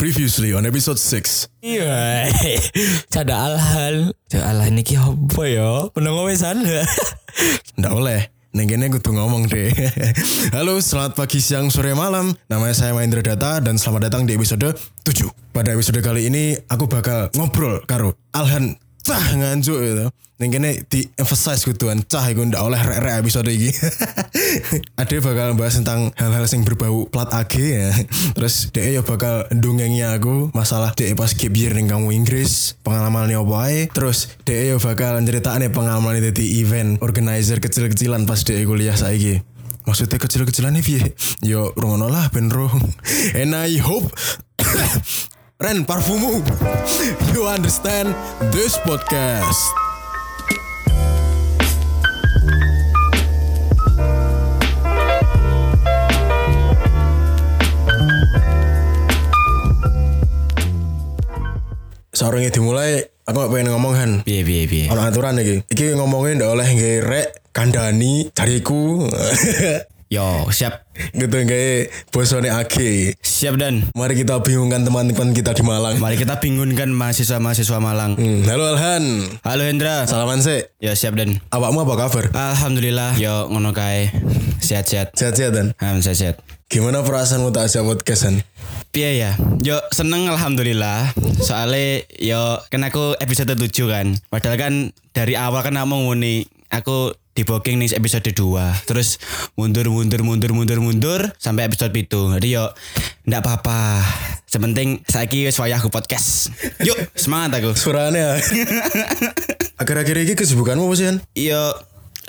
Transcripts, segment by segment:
Previously on episode 6 Iya, cada alhan. Cada alhan ini apa ya? Penunggu wesan. Nggak oleh Neng kene kudu ngomong deh Halo selamat pagi siang sore malam Nama saya Mahendra Data Dan selamat datang di episode 7 Pada episode kali ini Aku bakal ngobrol karo Alhan Cah nganjuk gitu. Neng kene di emphasize kuduan Cah iku ndak oleh rek-rek episode ini Ade bakal bahas tentang Hal-hal yang berbau plat AG ya. Terus dia ya bakal Dongengnya aku Masalah dia pas gap year ning kamu Inggris Pengalamannya apa ae. Terus dia ya bakal Nyeritain pengalaman di event Organizer kecil-kecilan Pas dia kuliah saiki. Maksudnya kecil-kecilan nih piye? Yo rungono lah ben. And I hope Ren parfumu. You understand this podcast. Seorangnya dimulai Aku gak pengen ngomong kan Piye piye piye. Ono aturan iki. Iki ngomongin ndak oleh ngerek Kandani Cariku Yo, siap. Gitu kayak bosone AG. Siap dan Mari kita bingungkan teman-teman kita di Malang. mari kita bingungkan mahasiswa-mahasiswa Malang. Hmm, halo Alhan. Halo Hendra. Salaman sih. Ya siap dan. Awakmu apa kabar? Alhamdulillah. Yo ngono kae. Sehat-sehat. Sehat-sehat dan. Alhamdulillah sehat. Gimana perasaanmu tak ajak podcastan? Piye ya? Yo seneng alhamdulillah. Soalnya yo kan aku episode 7 kan. Padahal kan dari awal kan aku nguni aku di booking nih episode 2 terus mundur mundur mundur mundur mundur sampai episode itu jadi yo ndak apa-apa. Sepenting saiki wis wayahku podcast. Yuk semangat aku. Suaranya. Akhir-akhir ini kesibukanmu apa sih, yo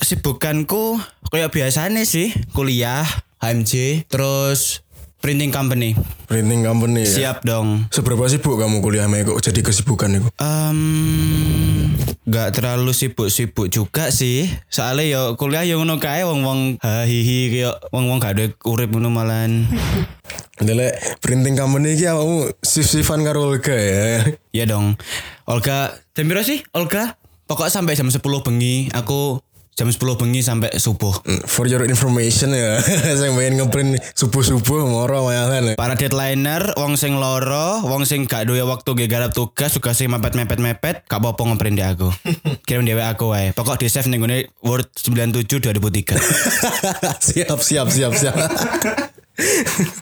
sibukanku kayak biasanya sih kuliah HMJ terus printing company Printing company ya. siap dong Seberapa sibuk kamu kuliah kok jadi kesibukan itu? Um, gak terlalu sibuk-sibuk juga sih. Soalnya yo kuliah yo ngono kae wong-wong hahihi kayak wong-wong gak ada urip ngono malan. Dele printing company iki awakmu sif-sifan karo Olga ya. Iya dong. Olga, jam sih? Olga? Pokok sampai jam 10 bengi aku jam 10 bengi sampai subuh. Hmm, For your information ya, saya pengen ngeprint subuh-subuh moro sama Alhan ya. Para deadlineer, wong sing loro, wong sing gak duwe waktu ge garap tugas, juga sing mepet-mepet-mepet, gak apa-apa ngeprint di aku. Kirim dhewe aku wae. Pokok di save ning ngene Word 97 2003. siap siap siap siap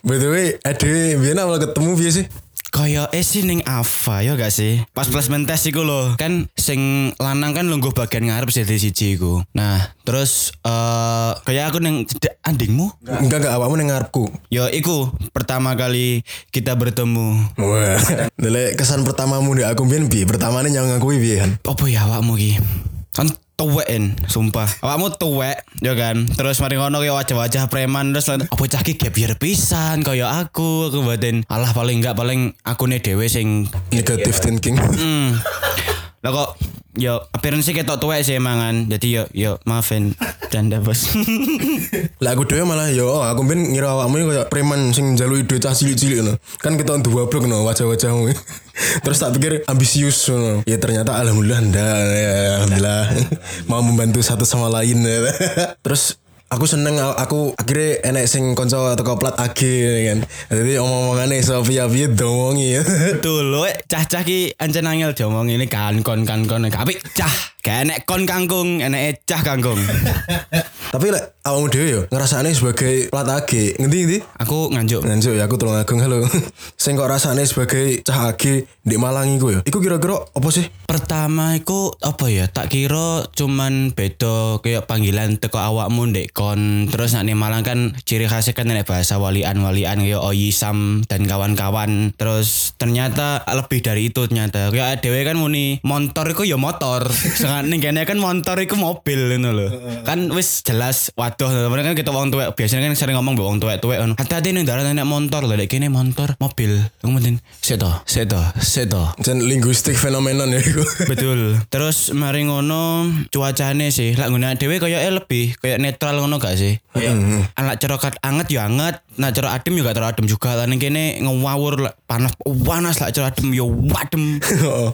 by the way ade biar awal ketemu biar sih Kaya eh sih ning Ava ya gak sih? Pas placement test iku lho. Kan sing lanang kan lungguh bagian ngarep sih siji iku. Nah, terus eh kayak aku ning cedak andingmu. enggak enggak awakmu neng ngarepku Yo iku pertama kali kita bertemu. wah dele kesan pertamamu di aku biar bi pertamanya yang ngakui biar kan Apa ya awakmu ki? Kan tuweken, sumpah. Awakmu tuwek, ya kan. Terus mari ngono ya wajah-wajah preman terus apa cah ki gap year pisan kaya aku, aku batin. Alah paling enggak paling akune dhewe sing negative thinking Hmm. Lah kok yo appearance ketok tuwek sih mangan. Jadi yo yo maafin canda bos. lah aku dewe malah yo aku ben ngira awakmu kayak preman sing jalui duit cah cilik-cilik no kan kita dua blok no wajah-wajahmu terus tak pikir ambisius no ya ternyata alhamdulillah ndak ya, alhamdulillah mau membantu satu sama lain ya. terus aku seneng aku akhirnya enek sing konco teko plat AG kan jadi omong-omongannya Sofia piye domongi Betul lo cah-cah ki ancen angel diomong ini kan kon kan kon tapi cah gak enek kon kangkung enek cah kangkung. tapi lek awakmu dhewe yo ngrasane sebagai plat AG ngendi ngendi Aku nganjuk. Nganjuk ya aku tolong agung halo. Sing kok rasane sebagai cah agi di Malang iku ya. Iku kira-kira apa sih? Pertama iku apa ya tak kira cuman beda kayak panggilan teko awakmu ndek kon. Terus nak Malang kan ciri khasnya kan nek bahasa walian-walian kayak Oyisam dan kawan-kawan. Terus ternyata lebih dari itu ternyata. Kayak dewe kan muni motor iku ya motor. Sangat ning kene kan motor iku mobil ngono lho. Kan wis jelas waduh mereka kan kita wong tuwek. Biasanya kan sering ngomong mbek wong tuwek-tuwek ngono. Hati-hati ning dalan nek motor lho lek kene motor mobil. Kemudian sedo sedo sedo Jan linguistik fenomenon ya. Betul. Terus mari ngono cuacane sih, lak ngene dhewe kaya eh lebih kayak netral ngono gak sih? Kayak anak cerokat anget ya anget, nak cerok adem juga terlalu adem juga. Lah ning kene lah, panas panas lah cerok adem yo adem.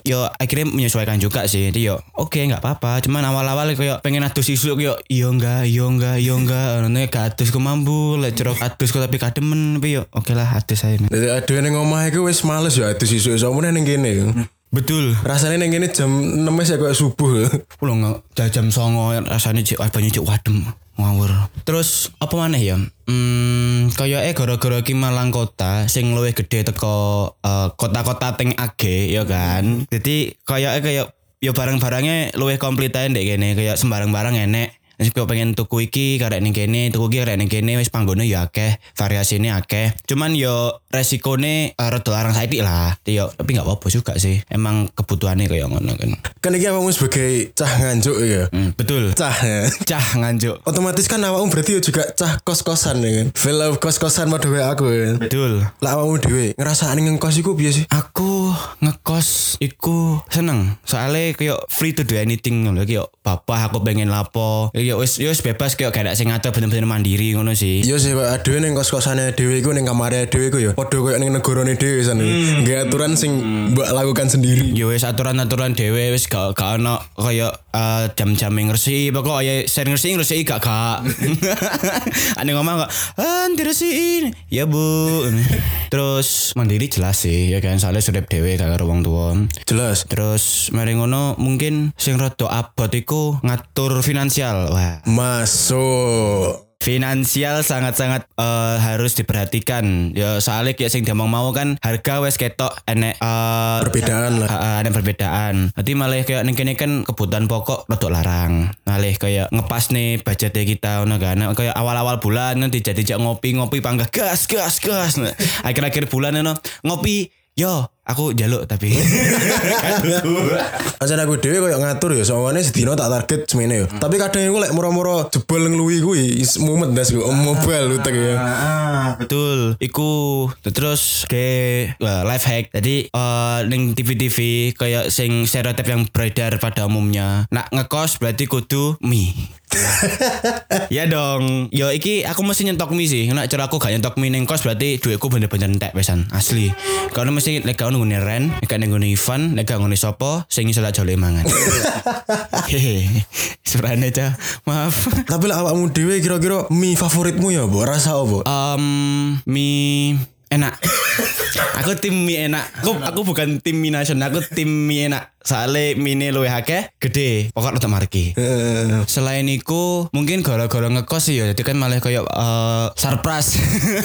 yo akhirnya menyesuaikan juga sih. Jadi yo oke nggak apa-apa. Cuman awal-awal kayak pengen adus isu yo yo enggak, yo enggak, yo enggak. Ngono gak adus ku mampu, lah cerok adus ku tapi kademen tapi yo oke lah adus aja. Jadi ada yang ngomah iku wis males ya itu sisuk soalnya ning kene. Betul. Rasanya ning kene jam 6 wis ya kayak subuh. Pulau nggak jam songo rasanya wah banyak cik wadem ngawur. Terus apa mana ya? Hmm, kayak eh gara-gara ki Malang kota sing luwih gede teko eh, kota-kota teng AG ya kan. Jadi kayak eh kayak ya barang-barangnya luwih komplit aja dek kene kayak sembarang barang enek. Wis pengen tuku iki karek ning kene, tuku iki karek ning kene wis panggone ya akeh, variasine akeh. Cuman yo resikone uh, rada larang saiki lah. Yo tapi nggak apa-apa juga sih. Emang kebutuhannya kayak ngono kan. Kan iki awakmu sebagai cah nganjuk ya. Hmm, betul. Cah ya. Cah nganjuk. Otomatis kan awakmu berarti ya juga cah kos-kosan ya kan. Feel kos-kosan kayak aku ya. Betul. Lah awakmu dhewe ngrasakne ngekos iku piye sih? Aku ngekos iku seneng. Soalnya kayak free to do anything ngono kayak bapak aku pengen lapo. Ya wis wis bebas kayak gak ada sing ngatur bener-bener mandiri ngono sih. Iya sih Pak dhewe ning kos-kosane dhewe iku ning kamare dhewe iku ya padha koyo ning negarane dhewe san. Nggak aturan sing mbak lakukan sendiri. Ya wis aturan-aturan dhewe wis gak gak ono kaya eh, jam-jam ngresi pokok ya sering ngresi ngresi gak gak. Ane ngomong kok, "Ah, diresiin." Ya, Bu. Terus mandiri jelas sih ya kan soalnya sudah dhewe gak karo wong tuwa. Jelas. Terus mari ngono mungkin sing rada abot iku ngatur finansial. Wah, Masuk. finansial sangat-sangat eh, harus diperhatikan. Ya soalnya kayak sing demong mau kan harga wes ketok enek eh, Perbedaan lah. Ah, ah, ada perbedaan. Nanti malah kayak ning kene kan kebutuhan pokok rodok larang. Malah kayak ngepas nih budgetnya kita kan. Nah, Kayak awal-awal bulan nanti jadi jak ngopi-ngopi panggah gas gas gas. Nah, Akhir-akhir bulan ngono ngopi Yo, aku jaluk tapi. Aja aku dhewe koyo ngatur ya soalnya sedina tak target semene ya. Tapi kadang aku lek moro-moro jebol kuwi is mumet das ku mobile utek ya. Ah, betul. Iku terus ke wah, life hack. Jadi eh ning TV-TV kayak sing stereotip yang beredar pada umumnya. Nak ngekos berarti kudu mie. ya dong. Yo iki aku mesti nyentok mie sih. Nak cara aku gak nyentok mie ning kos berarti duitku bener-bener entek pesan. Asli. Karena mesti lek nunggu ren, lek gak nunggu Ivan, lek nunggu sopo sing iso tak jole mangan. Hehe. Sebenarnya aja. Maaf. Tapi lek awakmu dhewe kira-kira mie favoritmu ya, Bu? Rasa apa? Um, mie enak. aku tim mie enak. Aku aku bukan tim mie nasional, aku tim mie enak. Soalnya mie ini luwih akeh, gede. Pokok untuk marki. Selain itu mungkin gara-gara ngekos sih ya. Jadi kan malah kayak eh surprise.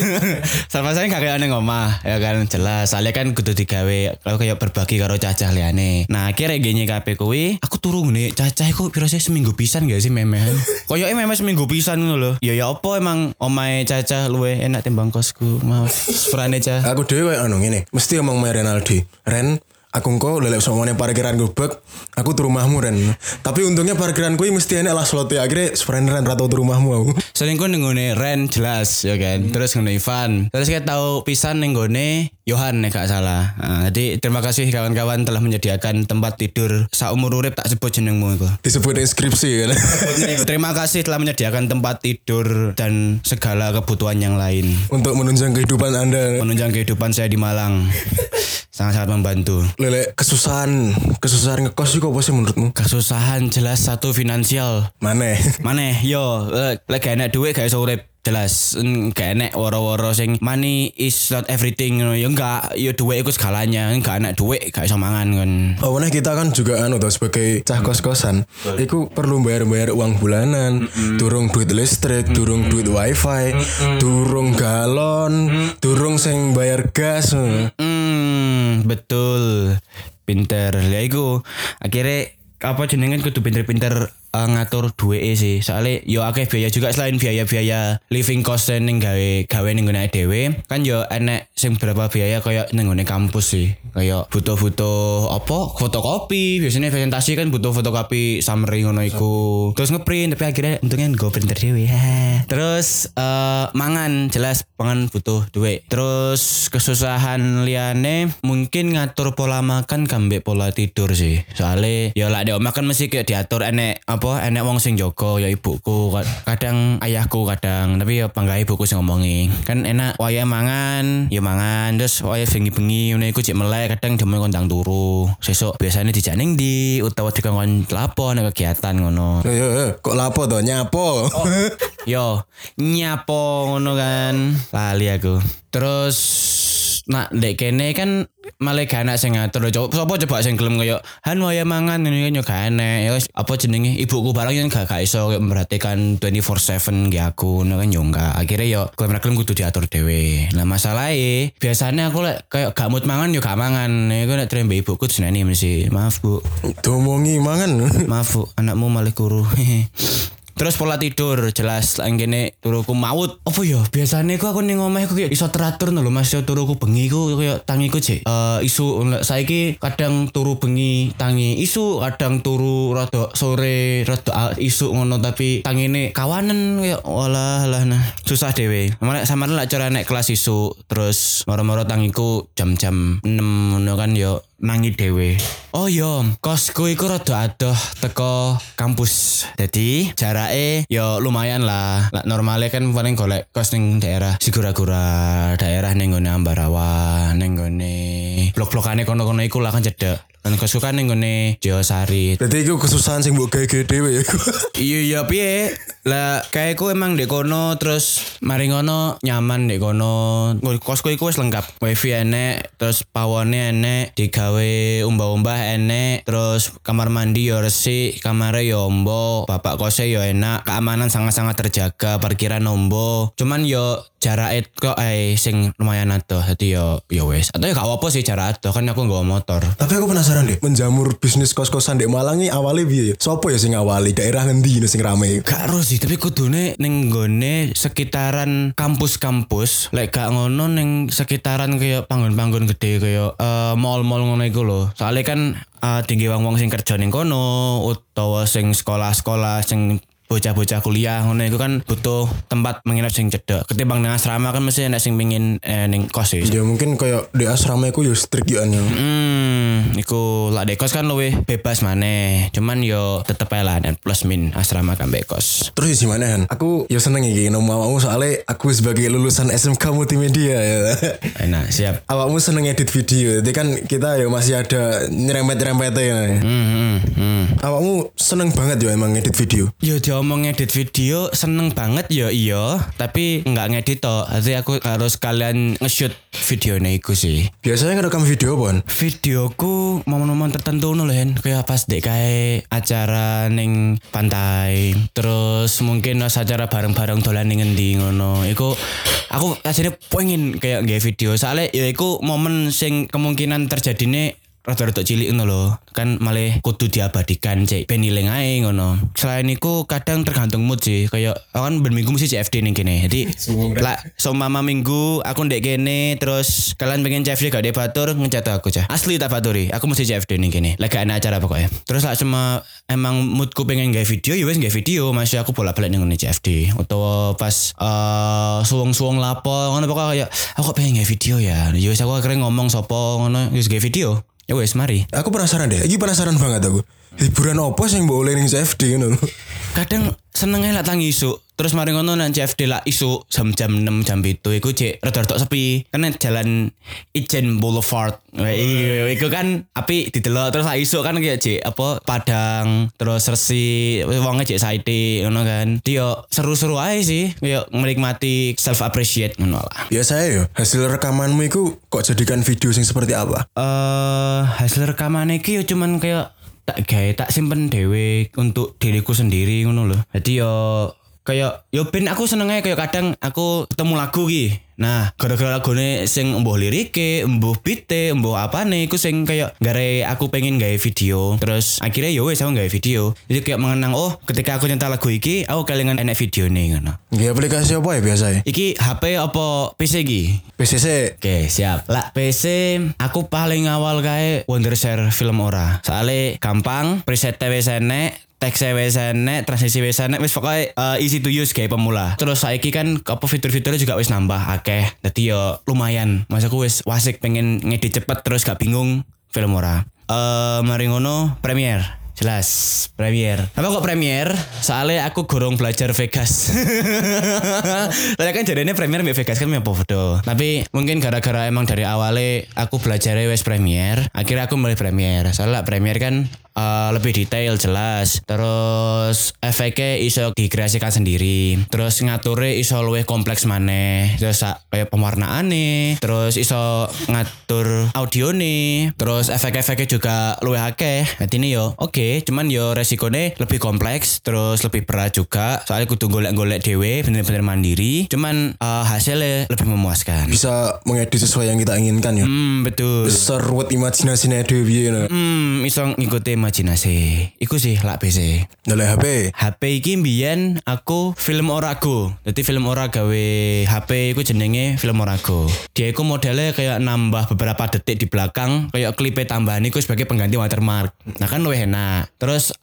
Surprise gak kayak aneh ngomah ya kan? Jelas. Soalnya kan kudu digawe kalau kayak berbagi karo cacah liane nah akhirnya gini KP kuwi aku turun nih cacah iku piro sih? Seminggu pisan gak sih memehan? Koyo memang seminggu pisan ngono lho. Ya ya apa emang omae cacah luwe enak timbang kosku? Maaf sepurane cah aku dhewe koyo anu ngene, mesti ngomong sama Renaldi. Ren, aku engko lelek somone parkiran gubek, aku tuh rumahmu Ren. Tapi untungnya parkiran kuwi mesti enak lah slotnya. Akhirnya sebenarnya Ren rata tuh rumahmu aku. Sering ku nenggone Ren jelas ya kan. Terus ngene Ivan. Terus kita tahu pisan nenggone Johan nek gak salah. Nah, jadi terima kasih kawan-kawan telah menyediakan tempat tidur saumur urip tak sebut jenengmu itu. Disebut inskripsi kan. terima kasih telah menyediakan tempat tidur dan segala kebutuhan yang lain. Untuk menunjang kehidupan Anda. Menunjang kehidupan saya di Malang. Sangat-sangat membantu. Lelek kesusahan, kesusahan ngekos itu apa sih menurutmu? Kesusahan jelas satu finansial. Mana? Maneh yo lek gak enak duit gak iso urip jelas Mm, gak enak woro-woro sing money is not everything ngono. ya enggak yo duit iku segalanya. Gak enak duit gak iso mangan kan Oh, nah kita kan juga anu tuh sebagai cah kos-kosan, iku perlu bayar-bayar uang bulanan, durung duit listrik, durung duit wifi, durung galon, durung sing bayar gas. hmm betul. Pinter. Ya iku akhirnya apa jenengan kudu pinter-pinter eh, ngatur duit sih. Soalnya yo akeh biaya juga selain biaya-biaya living cost ning gawe gawe ning gone dhewe. Kan yo enek sing berapa biaya kayak ning gone kampus sih. Kayak butuh-butuh apa? Fotokopi. Biasanya presentasi kan butuh fotokopi summary ngono iku. Terus ngeprint tapi akhirnya untungnya gue printer dhewe. Terus eh mangan. Jelas pangan butuh duit. Terus kesusahan liane mungkin ngatur pola makan kambek pola tidur sih. Soalnya ya lah di omah kan mesti kayak diatur enek apa enek wong sing jaga ya ibuku Kad- kadang ayahku kadang tapi ya bangga ibuku sing ngomongi kan enak waya mangan ya mangan terus waya bengi-bengi ngono iku cek melek kadang jam kondang turu sesuk biasanya dijak ning ndi utawa dikongkon lapo nek kegiatan ngono Yo, yo, yo, kok lapo toh nyapo? Yo, nyapo ngono kan. Lali aku. Terus nak ndek kene kan malah gak enak sing ngatur. Coba sapa coba sing gelem koyo han waya mangan ngene kan yo gak enak. Ya wis, apa jenenge ibuku barang yang gak gak iso kayak memperhatikan 24/7 nggih aku ngono kan yo enggak. Akhirnya yo gelem gelem kudu diatur dhewe. Nah masalahnya biasanya aku lek kayak gak mood mangan yo gak mangan. Ya aku nek trembe ibuku jenenge mesti. Maaf Bu. Domongi mangan. Maaf bu, anakmu malah kuru. Terus pola tidur jelas lang gini turuku maut. Apa ya? Biasanya aku aku ning omah aku kayak iso teratur lho Mas yo turuku bengi ku kayak tangiku cek. Eh isu lek saiki kadang turu bengi tangi isu kadang turu rada sore rada isu ngono tapi tangine kawanan kayak walah lah nah susah dhewe. Malah sama lah cara naik kelas isu terus moro-moro tangiku jam-jam 6 ngono kan yo nangi dhewe. Oh iya, kosku iku rada adoh teko kampus. Jadi jarake yo lumayan lah. Lah normale kan paling golek kos ning daerah Sigura-gura, daerah ning Ambarawa, ning blok-blokane kono-kono iku lah kan cedek. Kosku kan ning ngone Jayasari. Jadi iku kesusahan sing mbok gawe dhewe ya. Iya iya piye? Lah kayakku emang di kono terus mari ngono nyaman di kono. Kosku iku wis lengkap. Wifi enek, terus pawone enek, digawe umbah-umbah enek, terus kamar mandi yo resik, kamare yo ombo, bapak kose yo enak, keamanan sangat-sangat terjaga, parkiran ombo. Cuman yo jarak kok eh sing lumayan atuh. Dadi yo yo wis. Atau yo gak apa sih jarak atuh kan aku nggawa motor. Tapi aku penasaran deh, menjamur bisnis kos-kosan di Malang ini awalnya piye ya? Sopo ya sing awali? Daerah ngendi ini sing rame? Gak harus sih, tapi kudune ning nggone sekitaran kampus-kampus, lek gak ngono ning sekitaran kayak panggon-panggon gede kayak eh, mall-mall ngono iku lho. Soalnya kan eh, tinggi wong-wong sing kerja ning kono utawa sing sekolah-sekolah sing bocah-bocah kuliah ngono iku kan butuh tempat menginap sing cedek. Ketimbang nang asrama kan mesti enak sing pengin eh, ning kos sih. Ya mungkin kayak di asrama iku ya strict ya yang Hmm, iku lak dekos kan luwih bebas maneh. Cuman yo tetep ae lah dan plus min asrama kan bekos. Terus di mana kan? Aku ya seneng iki nemu awakmu soalnya aku sebagai lulusan SMK Multimedia ya. Enak, siap. awakmu seneng edit video. Jadi kan kita ya masih ada nyerempet-nyerempet ya. Hmm, hmm, hmm. Awakmu seneng banget ya emang edit video. Yo diomong ngedit video seneng banget yo iya. Tapi nggak ngedit toh. Jadi aku harus kalian nge-shoot video iku sih. Biasanya ngerekam video pon. videoku momen-momen tertentu nih Hen. kayak pas dek kayak acara ning pantai. Terus mungkin pas acara bareng-bareng dolan ning ngendi ngono. Iku aku aslinya pengen kayak nggak video soalnya ya iku momen sing kemungkinan terjadi nih rada-rada cilik ngono lho. Kan malah kudu diabadikan cek ben ilang ae ngono. Selain iku kadang tergantung mood sih. Kayak aku kan ben minggu mesti CFD ning kene. Jadi lah seumpama minggu aku ndek kene terus kalian pengen CFD gak ada batur ngecat aku cah. Asli tak baturi. Aku mesti CFD ning kene. Lagi ada acara pokoknya. Terus lah cuma emang moodku pengen gawe video ya wes gawe video masih aku bolak-balik ning CFD utawa pas eh suwung-suwung lapo ngono pokoknya kayak aku pengen gawe video ya. Ya wes aku akhirnya ngomong sopo ngono wis gawe video. Ya wes mari. Aku penasaran deh. Iki penasaran banget aku. Hiburan apa sing mbok oleh ning CFD ngono. kadang senengnya lah tangi isu terus mari ngono nang CFD lah isu jam jam 6 jam itu iku cek rada-rada sepi karena jalan Ijen Boulevard Wah, iya, iku kan api didelok terus lah isu kan kayak cek apa Padang terus Resi wongnya cek Saiti ngono kan dia seru-seru aja sih kayak menikmati self appreciate ngono lah ya hasil rekamanmu itu kok jadikan video sing seperti apa? eh hasil rekaman iki yo cuman kayak tak gawe tak simpen dewe untuk diriku sendiri ngono loh. Jadi yo kayak yo ben aku senengnya kayak kadang aku ketemu lagu ki. Nah, gara-gara lagune sing embuh lirike, embuh bite, embuh apa nih, sing kayak gare aku pengen gawe video. Terus akhirnya yo wes aku gawe video. Jadi kayak mengenang oh ketika aku nyetel lagu iki, aku kelingan enek video nih ngono. Nggih aplikasi apa ya biasanya? Iki HP apa PC iki? PCC. Oke siap Lah PC aku paling awal kae Wondershare film ora Soalnya gampang Preset wis enek Teks wis enek Transisi wis enek Wis pokoknya eh, easy to use kayak pemula. Terus saiki kan Apa fitur-fiturnya juga wis nambah akeh. Jadi yo lumayan. Mas aku wis wasik pengen ngedit cepet Terus gak bingung Film ora. Eh mari ngono Premiere Jelas, Premiere. Apa kok Premiere? Soalnya aku gorong belajar Vegas. Soalnya kan jadinya Premiere mbak Vegas kan mbak foto. Tapi mungkin gara-gara emang dari awalnya aku belajar wes Premiere, akhirnya aku mulai Premiere. Soalnya Premiere kan eh, lebih detail jelas. Terus efeknya iso dikreasikan sendiri. Terus ngaturnya iso luwih kompleks maneh. Terus kayak pewarnaan nih. Terus iso ngatur audio nih. Terus efek-efeknya juga luwih akeh. Jadi ini yo oke, cuman yo resikonya lebih kompleks. Terus lebih berat juga. Soalnya kudu golek-golek dewe bener-bener mandiri. Cuman eh, hasilnya lebih memuaskan. Bisa mengedit sesuai yang kita inginkan ya. Hmm betul. Seruat imajinasinya Dewi ya. Hmm iso ngikuti imajinasi. Iku sih lak PC. Dari HP. HP iki mbiyen aku film Orago. Jadi film ora gawe HP iku jenenge film Orago. Dia iku modelnya kayak nambah beberapa detik di belakang kayak klipe tambahan iku sebagai pengganti watermark. Nah kan luwih enak. Terus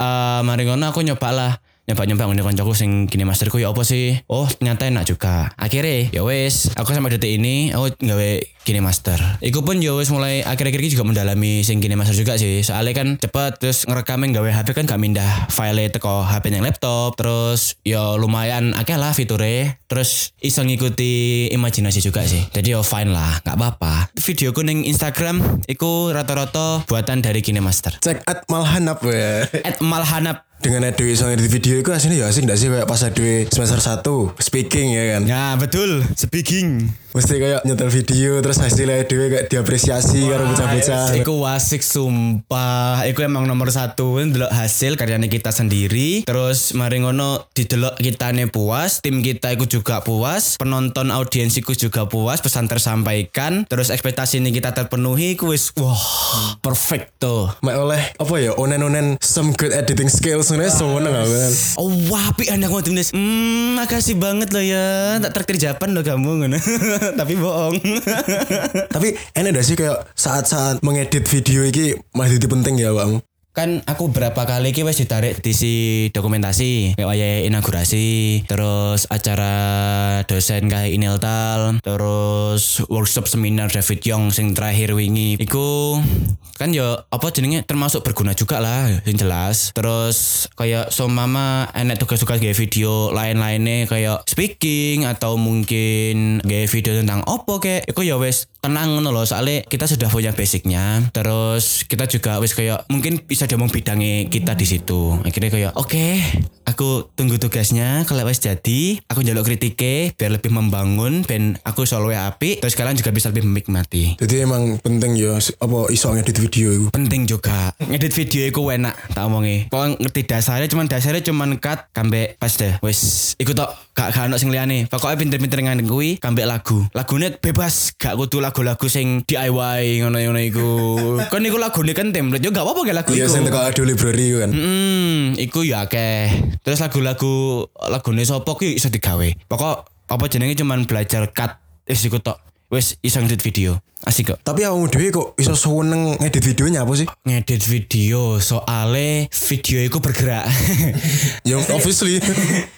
ngono aku nyoba lah nyoba-nyoba ngene koncoku sing gini masterku ya apa sih? Oh, ternyata enak juga. Akhirnya ya wes, aku sampai detik ini aku gawe gini master. Iku pun ya wes mulai akhir-akhir ini juga mendalami sing gini master juga sih. Soalnya kan cepet terus ngerekamin gawe HP kan gak mindah file teko HP yang laptop. Terus ya lumayan akeh lah fiturnya. Terus iso ngikuti imajinasi juga sih. Jadi ya fine lah, gak apa-apa. Videoku ning Instagram iku rata-rata buatan dari Gini Master. Cek at malhanap ya. At Malhanap Dengan Dewi soalnya di video itu aslinya ya asik gak sih kayak pas Dewi semester 1 speaking ya kan. Ya betul, speaking. Mesti kayak nyetel video terus hasilnya Dewi kayak diapresiasi karo bocah-bocah. Iku wasik sumpah. Iku emang nomor satu. Delok hasil karyanya kita sendiri. Terus mari ngono didelok kitane puas. Tim kita iku juga puas. Penonton audiensiku juga puas. Pesan tersampaikan. Terus ekspektasi ini kita terpenuhi. Iku wis wah perfect tuh. Mek oleh apa ya onen-onen some good editing skills sebenarnya seneng aku kan. Oh wapi anak mau timnas. Hmm, makasih banget loh ya. Tak traktir Japan loh kamu ngono. Tapi bohong. Tapi enak gak sih kayak saat-saat mengedit video ini masih penting ya bang. Kan aku berapa kali ki wis ditarik di si dokumentasi kayak inaugurasi terus acara dosen kayak Ineltal terus workshop seminar David Young sing terakhir wingi. Iku kan yo apa jenenge termasuk berguna juga lah yang jelas. Terus kayak so mama enek tugas-tugas kayak video lain-lainnya kayak speaking atau mungkin kayak video tentang opo kayak iku ya wes tenang ngono loh soalnya kita sudah punya basicnya. Terus kita juga wis kayak mungkin bisa diomong bidangnya kita di situ. Akhirnya kayak oke aku tunggu tugasnya kalau wis jadi aku jaluk kritike biar lebih membangun dan aku selalu api terus kalian juga bisa lebih menikmati. Jadi emang penting ya apa iso ngedit video itu. penting juga. Ngedit video itu enak tak omongi. Pokoknya ngerti dasarnya cuman dasarnya cuman cut kambe pas deh wis. Iku tok gak gak ono sing liyane pokoknya pinter-pinter ngan kuwi kambe lagu lagune bebas gak kudu lagu-lagu sing DIY ngono-ngono iku kan iku lagune kan template yo gak apa-apa lagu Iya iku sing teko audio library kan. Hmm, iku ya akeh. Terus lagu-lagu lagune sapa kuwi iso digawe. Pokok apa jenenge cuman belajar cut wis iku tok. Wis iso ngedit video. Asik kok. Tapi awakmu dhewe kok iso seneng ngedit videonya apa sih? ngedit video soale video itu bergerak Yang obviously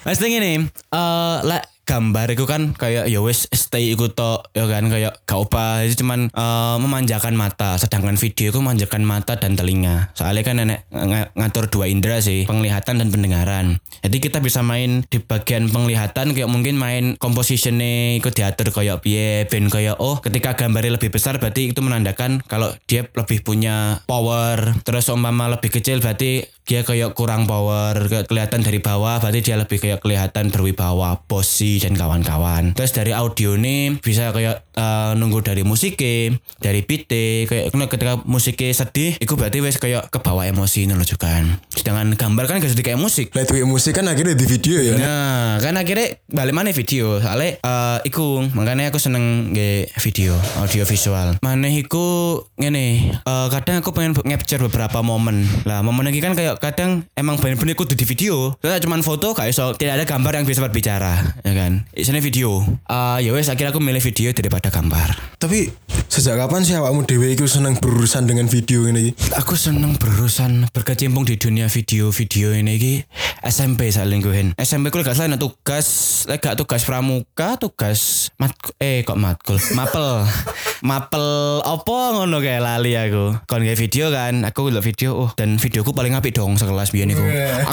Mas ngene eh lek gambar itu kan kayak ya wis stay iku tok ya kan kayak gak apa. Itu cuman eh, memanjakan mata. Sedangkan video itu memanjakan mata dan telinga. Soalnya kan nenek ng- ngatur dua indera sih penglihatan dan pendengaran. Jadi kita bisa main di bagian penglihatan kayak mungkin main compositionnya ikut diatur kayak piye ben kayak oh ketika gambarnya lebih besar berarti itu menandakan kalau dia lebih punya power. Terus umpama lebih kecil berarti dia kayak kurang power ke- kelihatan dari bawah berarti dia lebih kayak kelihatan berwibawa bossy dan kawan-kawan terus dari audio nih bisa kayak eh, nunggu dari musiknya dari beat kayak ketika musiknya sedih itu berarti wes kayak kebawa emosi nih juga kan sedangkan gambar kan gak sedih kayak musik duit musik kan akhirnya di video ya. Nah, kan akhirnya balik mana video. Soalnya eh iku makanya aku seneng nge video, audio visual. Mana iku ngene, eh, kadang aku pengen capture beberapa momen. Lah, momen ini kan kayak kadang emang bener-bener kudu di video. Soalnya cuman foto kayak iso tidak ada gambar yang bisa berbicara, ya kan. Isinya video. Eh ya wes akhirnya aku milih video daripada gambar. Tapi sejak kapan sih awakmu dhewe iku seneng berurusan dengan video ini? Aku seneng berurusan berkecimpung di dunia video-video ini iki SMP saling gue SMP ku gak salah ana tugas gak tugas pramuka tugas mat eh kok matkul mapel mapel opo ngono kayak lali aku kon kayak video kan aku lihat video oh dan videoku paling apik dong sekelas biyen iku.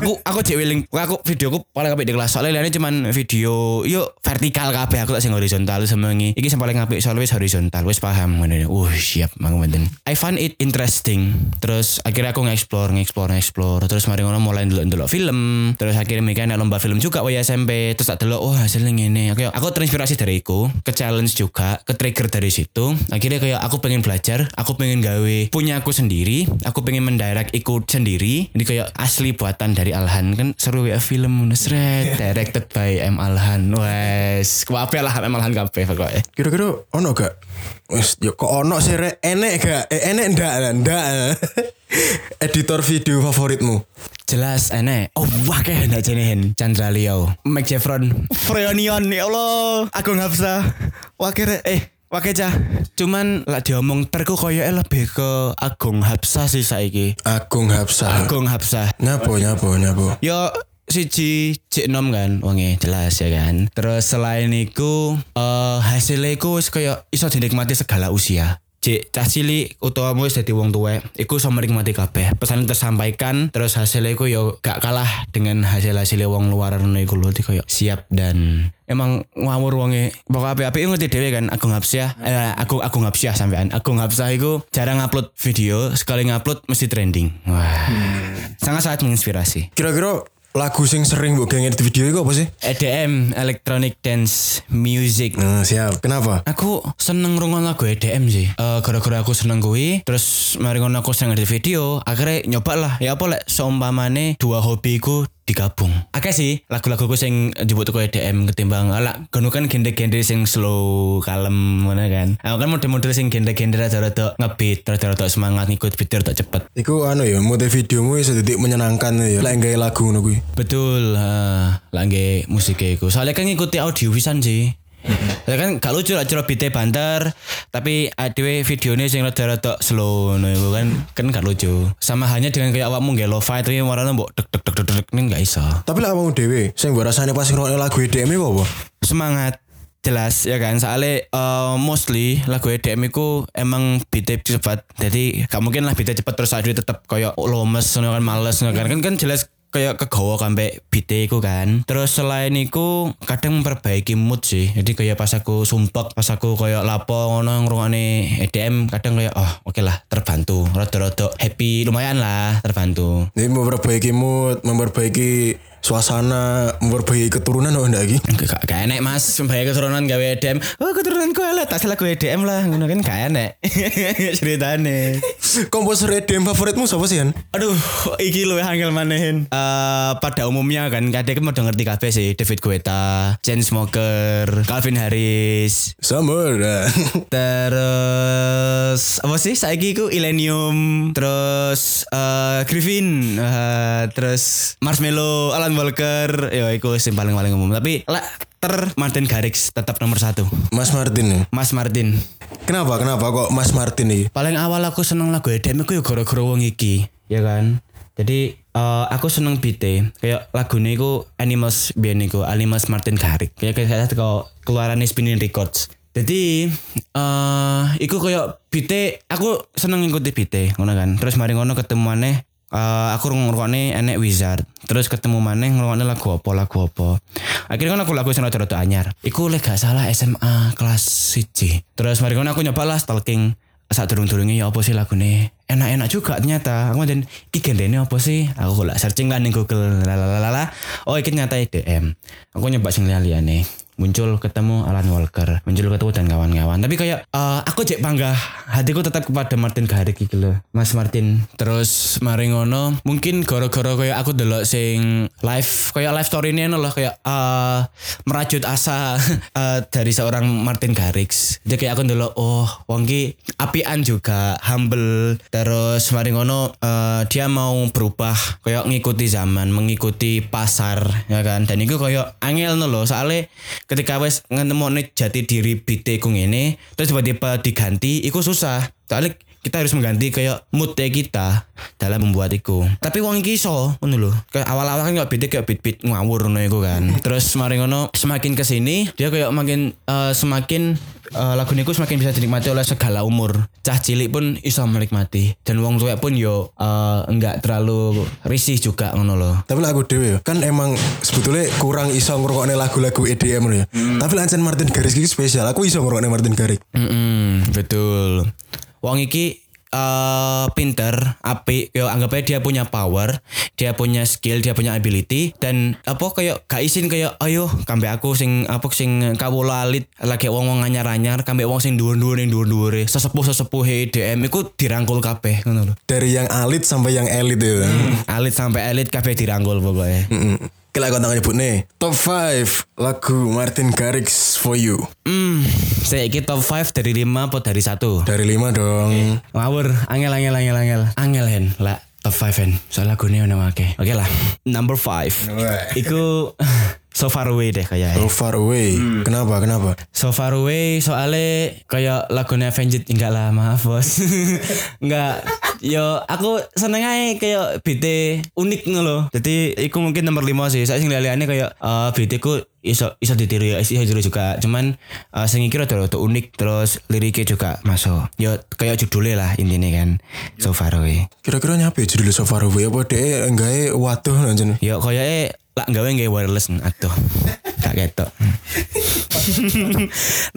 Aku aku cek wiling, aku videoku paling apik di kelas. Soalnya liane cuman video yuk vertikal kabeh aku tak sing horizontal semengi. Iki sing paling apik soalnya horizontal, wis paham ngene. Uh, siap mang menten. I find it interesting. Terus akhirnya aku nge-explore, nge-explore, nge-explore. Terus mari ngono mulai ndelok-ndelok film. Terus akhirnya mikir nek lomba film juga wae SMP. Terus tak delok, oh hasilnya ngene. Aku aku terinspirasi dari iku, ke challenge juga, ke trigger dari situ. Akhirnya kayak aku pengen belajar, aku pengen gawe punya aku sendiri, aku pengen mendirect ikut sendiri. Ini kayak asli buatan dari Alhan kan seru ya film Nusret directed by M Alhan. Wes, kabeh lah M Alhan kabeh pokoknya. Kira-kira ono gak? Wis yo kok ono sih rek enek gak? Eh, enek ndak ndak. Editor video favoritmu? Jelas enek. Oh wah kayak hendak jenehin Chandra Leo, Mike Jeffron, Freonion ya Allah. Aku nggak bisa. Wah kira eh Oke cah, cuman lah diomong terku koyo lebih ke Agung Hapsah sih saiki. Agung Hapsah. Agung Hapsah. Nyapo nyapo nyapo. Yo siji cek nom kan wonge jelas ya kan. Terus selain itu eh hasilnya wis koyo iso dinikmati segala usia. Cek cah cilik utawa wis dadi wong tuwek iku iso menikmati kabeh. Pesan tersampaikan terus hasilnya iku yo gak kalah dengan hasil-hasil wong luar ngono iku lho koyo siap dan emang ngawur wonge. Pokoknya api-api ngerti dhewe kan aku ngapsyah eh, aku aku ngapsyah sampean. Aku ngapsyah iku jarang upload video sekali ngupload mesti trending. Wah. Sangat sangat menginspirasi. Kira-kira lagu sing sering mbok gawe edit video iku apa sih? EDM electronic dance music Nah, siap. Kenapa? Aku seneng ngrungokno lagu EDM sih. Eh gara-gara aku seneng kuwi, terus mari ngono aku seneng edit video, akhirnya nyoba lah. Ya apa lek seumpamane dua hobiku digabung. Akeh sih lagu-laguku sing njupuk teko EDM ketimbang ala gono kan genre-genre sing slow, kalem ngono kan. Aku kan model-model sing genre-genre rada-rada ngebeat, rada-rada semangat ngikut beat rada cepet. Iku anu ya, motif videomu iso didik menyenangkan ya. Lek gawe lagu ngono kuwi. Betul, ha, lah nggih musiknya iku. Soalnya kan ngikuti audio pisan sih. Ya kan gak lucu lah beatnya banter tapi adewe videonya sing rada-rada slow no iku kan kan gak lucu. Sama hanya dengan kayak awakmu nggak lo-fi tapi warnanya mbok dek dek dek dek dek ini gak iso. Tapi lek awakmu dhewe sing mbok rasane pas ngrungokne lagu EDM iku apa? Semangat jelas ya kan soalnya eh, mostly lagu EDM itu emang beatnya cepat jadi gak mungkin lah beatnya cepat terus aduh tetap kayak lomes ngono kan males ngono kan kan kan jelas kayak kegawa sampai beatnya iku kan. Terus selain itu kadang memperbaiki mood sih. Jadi kayak pas aku sumpek pas aku kayak lapo ngono ngrungokne EDM kadang kayak oh oke lah terbantu. Rada-rada happy lumayan lah terbantu. Jadi memperbaiki mood, memperbaiki suasana, memperbaiki keturunan oh ndak iki. Gak, gak enek mas. Bayar keturunan gawe EDM Oh keturunan gue lah Tak salah gue EDM lah. Ngono kan gak enek. Ceritane. Komposer EDM favoritmu siapa sih, Han? Aduh Iki lu angel manehin Eh, Pada umumnya kan kan udah ngerti kabeh sih. David Guetta Chainsmoker Calvin Harris. Summer. Terus Apa sih? Saiki ku Illenium. Terus eh Griffin. Eh, Terus Marshmello Alan Walker. Ya iku sing paling-paling umum. Tapi lah ter Martin Garrix tetap nomor satu. Mas Martin ya. Mas Martin. Kenapa? Kenapa kok Mas Martin nih? paling awal aku seneng lagu EDM aku ya gara-gara wong iki ya kan? Jadi eh, aku seneng beat kayak lagunya iku Animals biyen iku Animals Martin Garrix. Kayak kayak kau keluaran Spinning Records. Jadi eh iku kayak beat aku seneng ngikuti beat ngono kan? Terus mari ngono ketemu eh, aku ngrungokne enek Wizard. Terus ketemu maneh ngrungokne lagu apa? Lagu apa? Akhirnya kan aku lagu sing rada-rada anyar. Iku lek gak salah SMA kelas 1 terus mari aku nyoba lah stalking. Saat durung-durungnya ya apa sih lagune? Enak-enak juga ternyata. Aku dan iki apa sih? Aku lah searching kan di Google. Lalalala oh iki ternyata EDM aku nyoba sing liya-liyane muncul ketemu Alan Walker muncul ketemu dan kawan-kawan. Tapi kayak eh, aku cek bangga hatiku tetap kepada Martin Garrix gitu loh Mas Martin terus mari ngono. Mungkin gara-gara kayak aku delok sing live kayak live story ini loh kayak eh, merajut asa eh, dari seorang Martin Garrix. Jadi kayak aku delok oh wongki apian juga humble. Terus mari ngono eh, dia mau berubah kayak ngikuti zaman mengikuti pasar ya kan? Dan itu kayak angel loh soalnya ketika wes ngenemone jati diri bite ku ngene terus tiba-tiba diganti iku susah soalnya kita harus mengganti kayak mood kita dalam membuat iku. Tapi wong iki iso ngono lho. Awal-awal kan kayak beat kayak beat-beat ngawur ngono iku kan. Terus mari ngono semakin ke sini dia kayak makin eh, semakin eh, lagu niku semakin bisa dinikmati oleh segala umur. Cah cilik pun iso menikmati dan wong tua pun yo eh, enggak terlalu risih juga ngono loh. Tapi lagu dewe ya, kan emang sebetulnya kurang iso ngrungokne lagu-lagu EDM lho ya. Tapi lancen Martin Garrix iki spesial. Aku iso ngrungokne Martin Garrix. Mm-mm, betul. Wong iki eh pinter, apik, yo anggap aja dia punya power, dia punya skill, dia punya ability dan apa kayak gak isin kayak ayo kambe aku sing apa sing kawula alit lagi wong-wong anyar-anyar kambe wong sing dhuwur-dhuwur ning dhuwur-dhuwure sesepuh-sesepuh DM iku dirangkul kabeh ngono. Dari yang alit sampai yang elit ya. Alit sampai elit kabeh dirangkul pokoknya. Mm. Kila aku nyebut nih Top 5 lagu Martin Garrix for you Hmm, saya iki top 5 dari 5 apa dari 1? Dari 5 dong Ngawur, angel angel angel angel. Angel hen, lah top 5 hen. Soalnya lagunya udah oke. Oke lah. Number 5. Iku so far away deh kayaknya. So far away Kenapa kenapa So far away soalnya kayak lagunya Avenged enggak lah maaf bos. enggak. Yo aku seneng aja kayak BT unik ngono loh. Jadi iku mungkin nomor 5 sih. Saya sing kayak eh BT ku iso iso ditiru ya, iso ditiru juga. Cuman eh sing iki rada unik terus liriknya juga masuk. Yo kayak judulnya lah intinya kan. So far away. Kira-kira nyapa ya judulnya So far away Apa dia enggak waduh lanjut Yo koyoke lah gawe nggak wireless atuh. Gak ketok.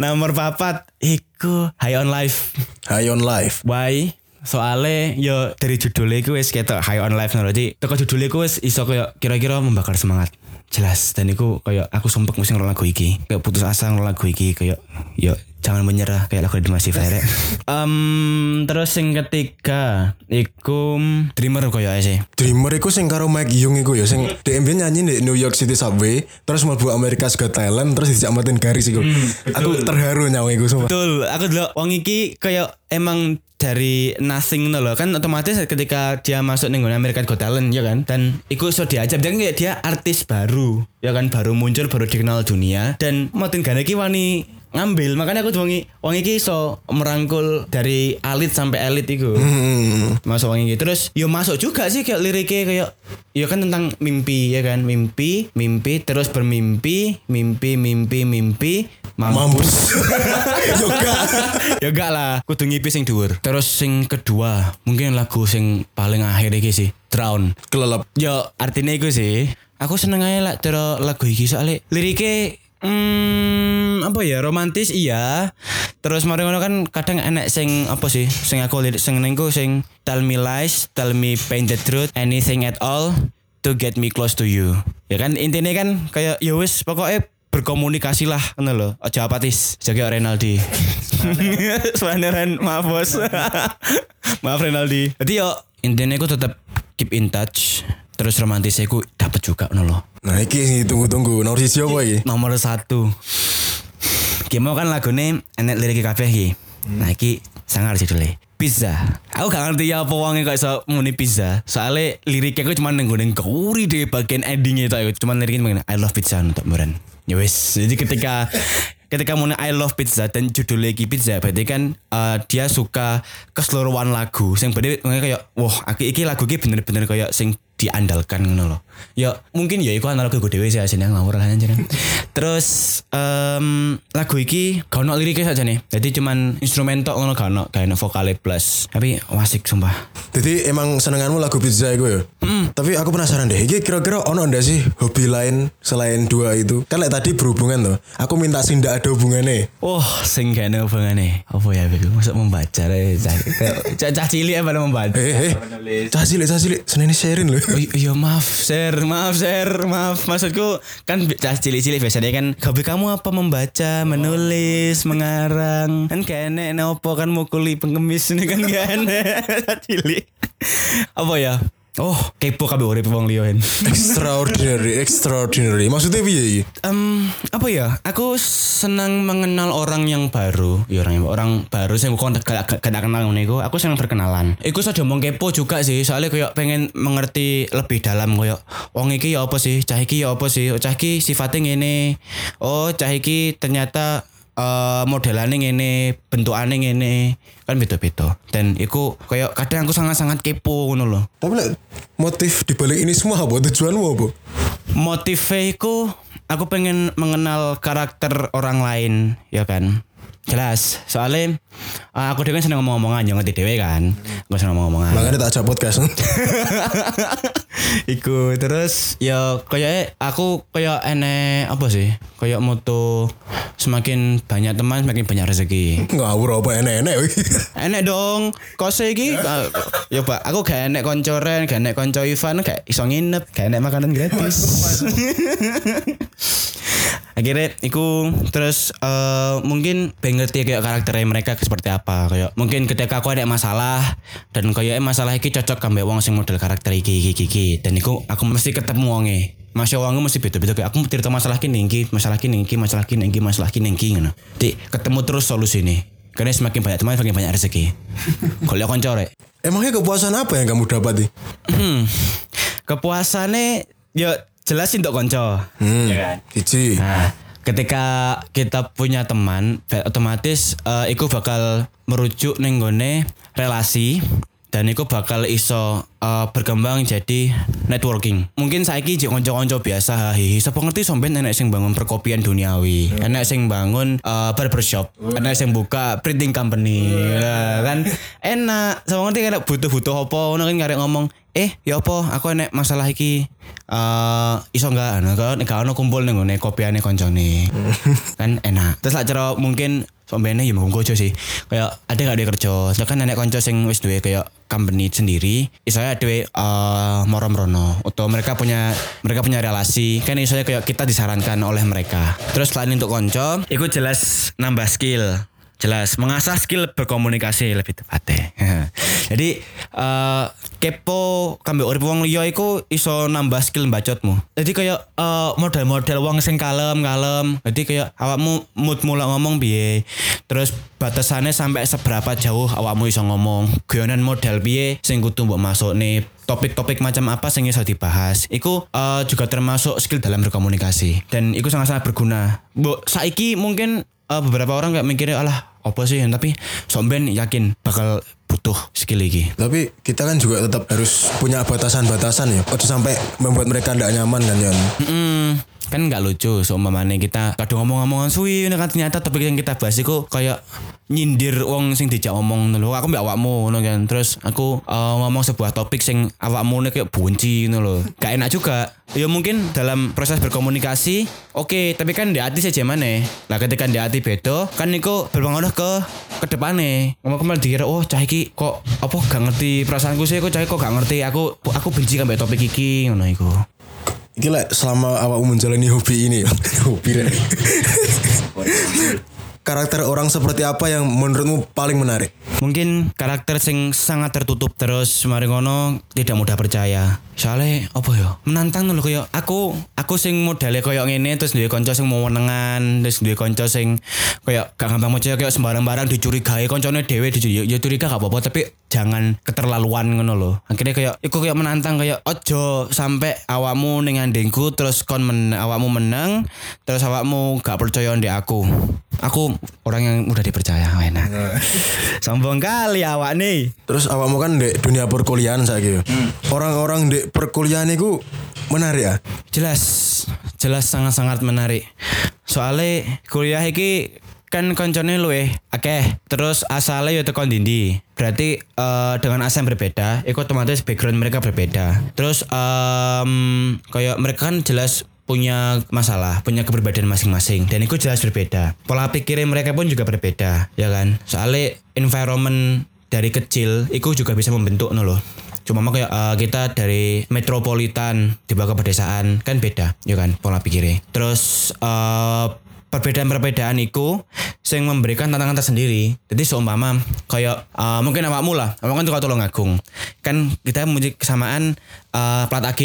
Nomor papat iku High on Life. High on life Why? Soalnya yo dari judulnya iku wis ketok High on Life. Jadi teko judulnya iku wis iso kayak kira-kira membakar semangat. Jelas dan iku kayak aku sumpek mesti ngerol lagu iki. Kayak putus asa ngerol lagu iki kayak yo jangan menyerah kayak lagu di Masif Rek. Em terus yang ketiga iku Dreamer koyo ae sih. Dreamer iku sing karo Mike Young iku ya sing DMB nyanyi di New York City Subway terus mlebu America's Got Talent terus dijak Martin Garrix iku. Aku terharu nyawa iku sumpah. Betul, aku dulu wong iki kayak emang dari nothing no loh kan otomatis ketika dia masuk nih American Got Talent ya kan dan ikut so diajak dan kayak dia artis baru ya kan baru muncul baru dikenal dunia dan Martin Garrix iki wani ngambil. Makanya aku wangi wangi iki so merangkul dari elit sampai elit itu Hmm. masuk wangi gitu terus yo masuk juga sih kayak liriknya kayak yo kan tentang mimpi ya kan? Mimpi mimpi terus bermimpi mimpi mimpi mimpi Mampus. Yoga. ya gak lah. Kudu ngipi sing dhuwur. Terus sing kedua mungkin lagu sing paling akhir iki sih drown. Kelelep. yo artinya iku sih. Aku seneng aja lah lagu iki soalnya liriknya Hmm, apa ya romantis iya. Terus mari ngono kan kadang enek sing apa sih? Sing aku lirik sing nengku sing tell me lies, tell me paint the truth, anything at all to get me close to you. Ya kan intinya kan kayak ya wis pokoknya berkomunikasi lah ngono lho. Aja apatis, jaga Renaldi. Sebenarnya maaf bos. maaf Renaldi. Jadi yo intinya aku tetap keep in touch. Terus romantisnya aku dapat juga ngono lho. Nah iki sih tunggu-tunggu nomor siji apa iki? Nomor satu. Gimana kan lagunya enek lirik kabeh iki. Nah iki sangar judulnya. Pizza. Aku gak ngerti ya apa wongnya kok iso muni pizza. Soalnya liriknya aku cuma nenggonen kauri deh bagian endingnya itu. Cuma liriknya mengenai I love pizza untuk meren. Ya wes. Jadi ketika ketika muni I love pizza dan judulnya iki pizza berarti kan eh, dia suka keseluruhan lagu. Sing berarti kayak wah aku iki lagu iki bener-bener kayak sing diandalkan ngono loh. Ya mungkin ya iku analogi gue dewe sih asine ngawur lah anjir. Terus em, lagu iki gak ono liriknya saja nih. Jadi cuman instrumen tok ngono gak ono kayak vokale plus. Tapi wasik sumpah. Jadi emang senenganmu lagu pizza iku ya? Tapi aku penasaran deh, iki kira-kira ono ndak sih hobi lain selain dua itu? Kan like tadi berhubungan tuh. Aku minta sih ndak ada hubungannya. Oh, sing gak ada hubungannya. Apa ya, Bego? Masa membaca deh. Cah cah cilik apa membaca? Eh, eh, cah cilik, cah cilik, seneni sharing loh. Oh, iya maaf share maaf share maaf maksudku kan cah cilik-cilik biasanya kan hobi kamu apa membaca menulis mengarang kan kayak enek nopo kan mukuli pengemis ini kan gak enek cah cilik apa ya oh kepo kabeh urip wong liya extraordinary, extraordinary. Maksudnya piye iki? Em, apa ya? Aku senang mengenal orang yang baru. Ya orang yang orang baru sing aku gak gak kenal ngene iku. Aku senang berkenalan. Iku saja omong kepo juga sih. Soalnya kayak pengen mengerti lebih dalam kayak wong iki ya apa sih? Cah iki ya apa sih? Oh, Cah iki sifatnya ngene. Oh, cah iki ternyata eh modelane ngene, bentukane ngene, kan beda-beda. Dan iku kayak kadang aku sangat-sangat kepo ngono loh. Tapi lek motif dibalik ini semua apa tujuanmu apa? Motifnya iku aku pengen mengenal karakter orang lain, ya kan. Jelas, soalnya eh, aku dewe kan seneng ngomong-ngomongan, jangan ngerti dewe kan. Aku seneng ngomong-ngomongan. Makanya tak ajak podcast. Iku terus ya kayak aku kayak enek apa sih? Kayak moto semakin banyak teman semakin banyak rezeki. Ngawur apa enek-enek. wih. Enek dong, kose iki ya Pak, aku gak enek koncoren, gak enek konco Ivan, gak iso nginep, gak enek makanan gratis. Akhirnya iku terus eh, mungkin pengen ngerti kayak karakternya mereka seperti apa kayak mungkin ketika aku ada masalah dan kayak masalah iki cocok kambek wong sing model karakter iki iki iki dan iku aku mesti ketemu wonge Masya Allah mesti beda-beda kayak aku cerita masalah kini iki, masalah kini iki, masalah kini iki, masalah kini iki ngono. Di ketemu terus solusi nih. Karena semakin banyak teman semakin banyak rezeki. Kalau kon corek. Emangnya kepuasan apa yang kamu dapati? Hmm. Kepuasannya ya jelas untuk konco. Hmm. Ya kan? Iji. Nah, ketika kita punya teman, otomatis eh, iku bakal merujuk ning nggone relasi dan iku bakal iso eh, berkembang jadi networking. Mungkin saiki jek kanca-kanca biasa hihi sapa ngerti sampean enek sing bangun perkopian duniawi, enek sing bangun eh, barbershop, enek sing buka printing company. Lah, kan? Enak. Sapa ngerti kan butuh-butuh apa? Ngono kan karek ngomong eh ya apa? Aku enek masalah iki eh iso enggak nah, kalau nek gak ono kumpul ning ngene kopiane koncone. Kan enak. Terus lah cara mungkin Sombene ya monggo aja sih. Kayak ada gak dia kerja. Kan nenek konco sing wis duwe kayak company sendiri. Isanya dhewe eh moro-mrono atau mereka punya mereka punya relasi. Kan isanya kayak kita disarankan oleh mereka. Terus selain untuk konco, itu jelas nambah skill jelas mengasah skill berkomunikasi lebih tepatnya. Jadi eh kepo kambe urip wong liya iku iso nambah skill bacotmu. Jadi kayak eh, model-model wong sing kalem-kalem. Jadi kayak awakmu mood mula ngomong piye. Terus batasannya sampai seberapa jauh awakmu iso ngomong. Guyonan model piye sing kudu masuk nih topik-topik macam apa sing iso dibahas. Iku eh, juga termasuk skill dalam berkomunikasi dan iku sangat-sangat berguna. Mbok saiki mungkin eh, beberapa orang kayak mikirnya alah apa sih tapi somben yakin bakal butuh skill iki. Tapi kita kan juga tetap harus punya batasan-batasan ya. Ojo sampai membuat mereka tidak nyaman kan ya. Mm, kan nggak lucu seumpamane kita kadang ngomong-ngomongan suwi ini kan ternyata topik yang kita bahas itu kayak nyindir wong sing dijak ngomong lho. Aku mbak awakmu ngono kan. Terus aku eh, ngomong sebuah topik sing awakmu nih kayak bunci ngono lho. Gak enak juga. Ya mungkin dalam proses berkomunikasi oke tapi kan di hati saja mana lah ketika di hati bedo kan niku berpengaruh ke ke depannya ngomong kemarin dikira oh cah iki kok apa gak ngerti perasaanku sih? Kok cah kok gak ngerti? Aku aku benci kan topik iki ngono iku Iki lah selama awakmu menjalani hobi ini. hobi. Karakter orang seperti apa yang menurutmu paling menarik? Mungkin karakter sing sangat tertutup terus mari ngono tidak mudah percaya. Soalnya apa ya? Menantang lho kayak aku aku sing modele kayak ngene terus duwe kanca sing mau menengan, terus duwe kanca sing kayak gak gampang percaya kayak sembarang-barang dicurigai kancane dhewe dicurigai. Ya curiga gak apa-apa tapi jangan keterlaluan ngono loh. Akhirnya kayak iku kayak menantang kayak ojo sampai awakmu ning andengku terus kon men, awakmu menang terus awakmu gak percaya ndek aku. Aku orang yang mudah dipercaya enak. Sombong kali awak nih. Terus awakmu kan di dunia perkuliahan saya Orang-orang di perkuliahan itu menarik ya. Jelas, jelas sangat-sangat menarik. Soalnya kuliah iki kan koncone luwe akeh terus asalnya ya tekan dindi berarti eh, dengan asal yang berbeda itu otomatis background mereka berbeda terus em kayak mereka kan jelas punya masalah punya keberbedaan masing-masing. Dan itu jelas berbeda. Pola pikirnya mereka pun juga berbeda ya kan? Soalnya environment dari kecil itu juga bisa membentuk no loh. Cuma mah kayak eh, kita dari metropolitan dibawa ke pedesaan kan beda ya kan pola pikirnya. Terus eh, perbedaan-perbedaan itu sing memberikan tantangan tersendiri. Jadi seumpama kayak eh, mungkin awakmu lah, awak kan juga tolong ngagung. Kan kita punya kesamaan eh, plat AG.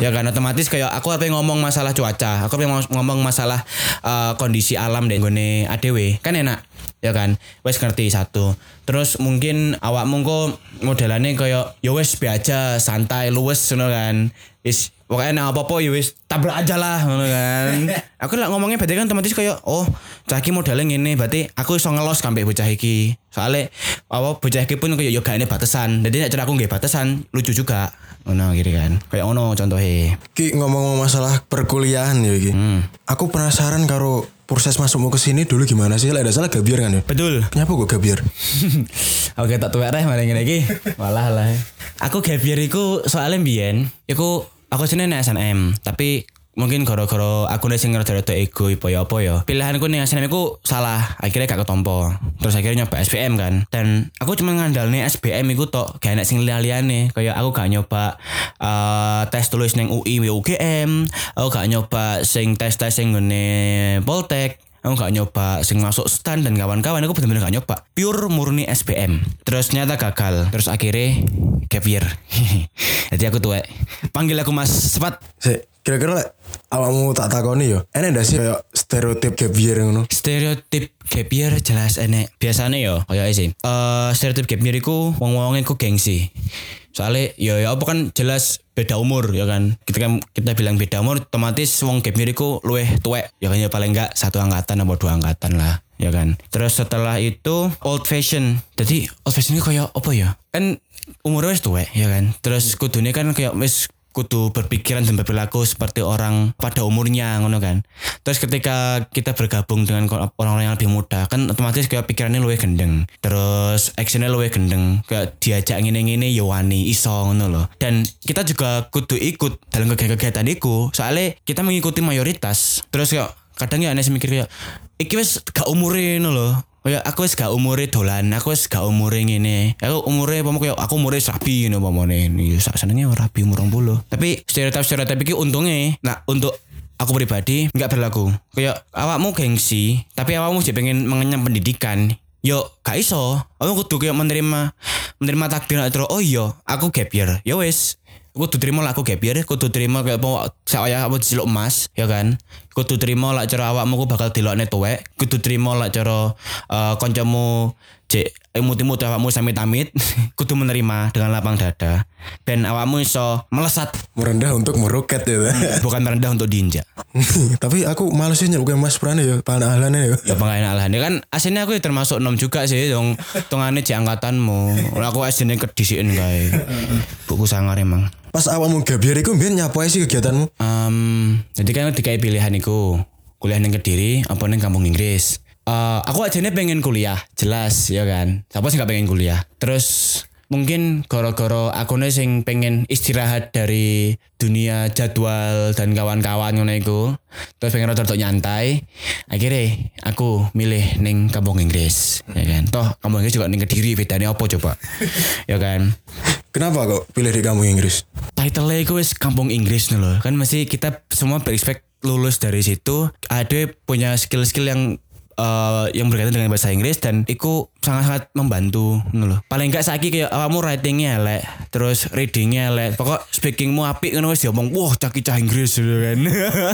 Ya kan otomatis kayak aku apa yang ngomong masalah cuaca, aku apa yang ngomong masalah eh, kondisi alam dan gone ADW. Kan enak. ya kan wes ngerti satu terus mungkin awakmu kok modelannya kayak ya wes biasa santai luwes ngono kan wis pokoknya nah apa-apa ya wis tabrak aja lah ngono kan aku lah ngomongnya berarti kan otomatis kayak oh cah iki modelnya ngene berarti aku iso ngelos sampai bocah iki soalnya apa bocah iki pun kayak yoga ini batasan jadi nek cara aku nggak batasan lucu juga ngono gitu kan kayak ngono contohnya Ki ngomong-ngomong masalah perkuliahan ya Ki. Hmm. Aku penasaran karo proses masukmu ke sini dulu gimana sih? Lah ada salah gabiar kan ya? betul Kenapa gue gabiar? Oke tak tuwek reh malah ngene iki. Walah lah. Aku gap year iku soalnya mbiyen iku aku sini nek SNM, tapi mungkin gara-gara aku nek sing rada-rada ego apa ya apa ya. Pilihanku ning SNM iku salah, akhirnya gak ketompo. Terus akhirnya nyoba SBM kan. Dan aku cuma ngandalne SBM iku tok, gak enak sing liya-liyane. Kayak aku gak nyoba eh, tes tulis ning UI UGM, aku gak nyoba sing tes-tes sing ngene Poltek. Aku gak nyoba sing masuk stan dan kawan-kawan aku bener-bener gak nyoba. Pure murni SPM. Terus ternyata gagal. Terus akhirnya gap year. Jadi aku tuh panggil aku Mas cepat. Kira-kira awakmu tak takoni yo. Enak ndak sih kayak stereotip gabiar ngono? Stereotip gap year jelas enek. Biasanya yo kayak sih. Eh stereotip gap year iku wong-wong iku gengsi. Soalnya ya ya apa kan jelas beda umur ya kan. Kita kan kita bilang beda umur otomatis wong gap year iku luweh tuwek ya kan ya paling enggak satu angkatan atau dua angkatan lah ya kan. Terus setelah itu old fashion. Jadi old fashion itu kayak apa ya? Kan umurnya wis tuwek ya kan. Terus kudune kan kayak wis kudu berpikiran dan berperilaku seperti orang pada umurnya ngono kan. Terus ketika kita bergabung dengan orang-orang yang lebih muda kan otomatis kayak pikirannya luwih gendeng. Terus actionnya luwih gendeng. Kayak diajak ngene-ngene ya wani iso ngono loh. Dan kita juga kudu ikut dalam kegiatan-kegiatan itu soalnya kita mengikuti mayoritas. Terus kayak kadang ya aneh mikir kayak iki wis gak umure ngono loh. Kayak aku wis gak umure dolan, aku wis gak umure ngene. Aku umure apa kayak aku umure rabi ngono pamane. Ya sak senenge ora rabi umur 20. Tapi stereotip-stereotip iki untungnya nah untuk aku pribadi nggak berlaku. Kayak awakmu gengsi, tapi awakmu jadi pengen mengenyam pendidikan. Yo gak iso. Aku kudu kayak menerima menerima takdir terus oh iya aku gap year. Ya wis. Aku kudu terima lah aku gap year, kudu terima kayak mau saya aku cilok emas, ya kan. Kudu terima lah cara awakmu ku bakal dilokne tuwek, kudu terima lah cara eh, kancamu cek imut-imut awakmu samit-amit, kudu menerima dengan lapang dada. Dan awakmu iso melesat, Merendah untuk meroket ya. bukan merendah untuk diinjak. Tapi aku males sih nyeluk Mas Prane ya, pan ahlannya ya. Ya pengen alahan kan aslinya aku ya termasuk nom juga sih dong tongane di angkatanmu. Aku aslinya kedisiin kae. Buku sangar emang. Pas awakmu gabiar iku mbiyen nyapa sih kegiatanmu? Em, jadi kan dikai pilihan iku kuliah ning Kediri apa ning kampung Inggris. Eh, aku aja pengen kuliah, jelas ya kan. Siapa sih nggak pengen kuliah? Terus mungkin goro-goro aku nih sing pengen istirahat dari dunia jadwal dan kawan-kawan ngono iku. Terus pengen rada nyantai. Akhirnya aku milih ning kampung Inggris, ya kan. Toh kampung Inggris juga ning Kediri bedanya apa coba? ya kan. Kenapa kok pilih di kampung Inggris? title itu wis kampung Inggris nih loh. Kan mesti kita semua berexpect lulus dari situ ada punya skill-skill yang eh, yang berkaitan dengan bahasa Inggris dan itu sangat-sangat membantu nih loh. Paling enggak saiki kayak kamu writingnya elek, terus readingnya elek. Pokok speakingmu apik ngono wis diomong, wah caki cah Inggris gitu kan.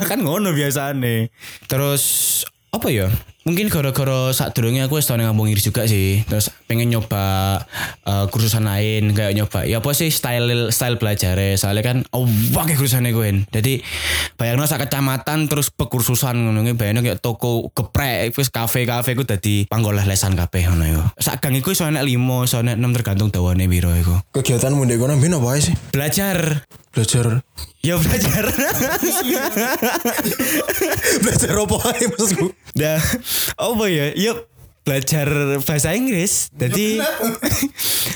kan ngono biasane. Terus apa ya? Mungkin gara-gara saat durungnya aku kampung Inggris juga sih. Terus pengen nyoba eh, kursusan lain kayak nyoba. Ya apa sih style style belajar Soalnya kan oh pakai kursusannya gue. Jadi bayangno sak kecamatan terus pekursusan ngono kuwi bayangno kayak toko geprek wis kafe-kafe ku dadi panggolah lesan kabeh ngono yo. Sak gang enek 5, iso enek 6 tergantung dawane piro iku. Kegiatanmu di kono mbiyen apa sih? Belajar. Belajar Ya belajar. belajar apa ae maksudku? Dah, apa ya? Yuk belajar bahasa Inggris. Jadi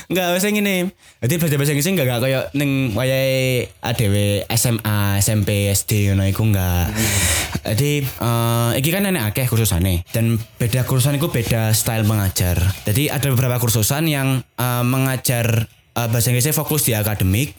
enggak bahasa gini. Jadi belajar bahasa Inggris enggak enggak kayak ning wayahe ADW SMA, SMP, SD ngono iku enggak. Jadi eh iki kan enek akeh kursusane dan beda kursusan itu beda style mengajar. Jadi ada beberapa kursusan yang eh, mengajar eh, bahasa Inggrisnya fokus di akademik.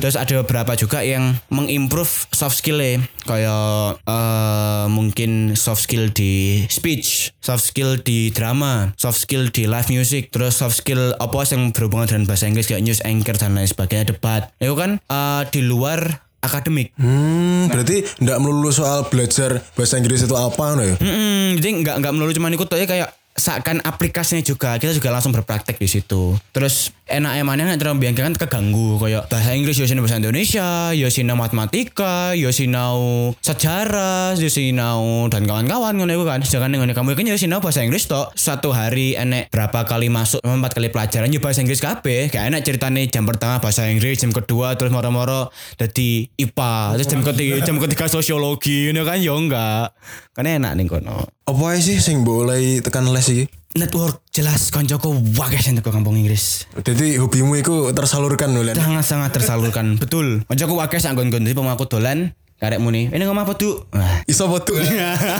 Terus ada beberapa juga yang mengimprove soft skill kayak eh, mungkin soft skill di speech, soft skill di drama, soft skill di live music, terus soft skill apa yang berhubungan dengan bahasa Inggris kayak news anchor dan lain sebagainya debat. Itu kan eh, di luar akademik. Hmm, berarti ndak melulu soal belajar bahasa Inggris itu apa no ya? Mm-mm, jadi nggak nggak melulu cuma ikut ya kayak seakan aplikasinya juga kita juga langsung berpraktek di situ. Terus enak emangnya nek terus biyen kan keganggu kayak bahasa Inggris yo bahasa Indonesia yo matematika yo sejarah yo dan kawan-kawan ngono iku kan. Jangan ngono kamu kan yo bahasa Inggris tok. Satu hari enek berapa kali masuk empat kali pelajaran yo bahasa Inggris kabeh. Gak enak ceritanya jam pertama bahasa Inggris jam kedua terus moro-moro jadi IPA terus jam ketiga jam ketiga sosiologi ngono kan? Yo enggak. Kan enak nih kono Apa sih sing boleh tekan les iki? network jelas koncoku wakil sing teko kampung Inggris Jadi hobimu itu tersalurkan lho Len. sangat sangat tersalurkan betul koncoku wakil sak nggon-nggon jadi pemaku dolan karek muni ini ngomong apa tuh Wah. Iso foto.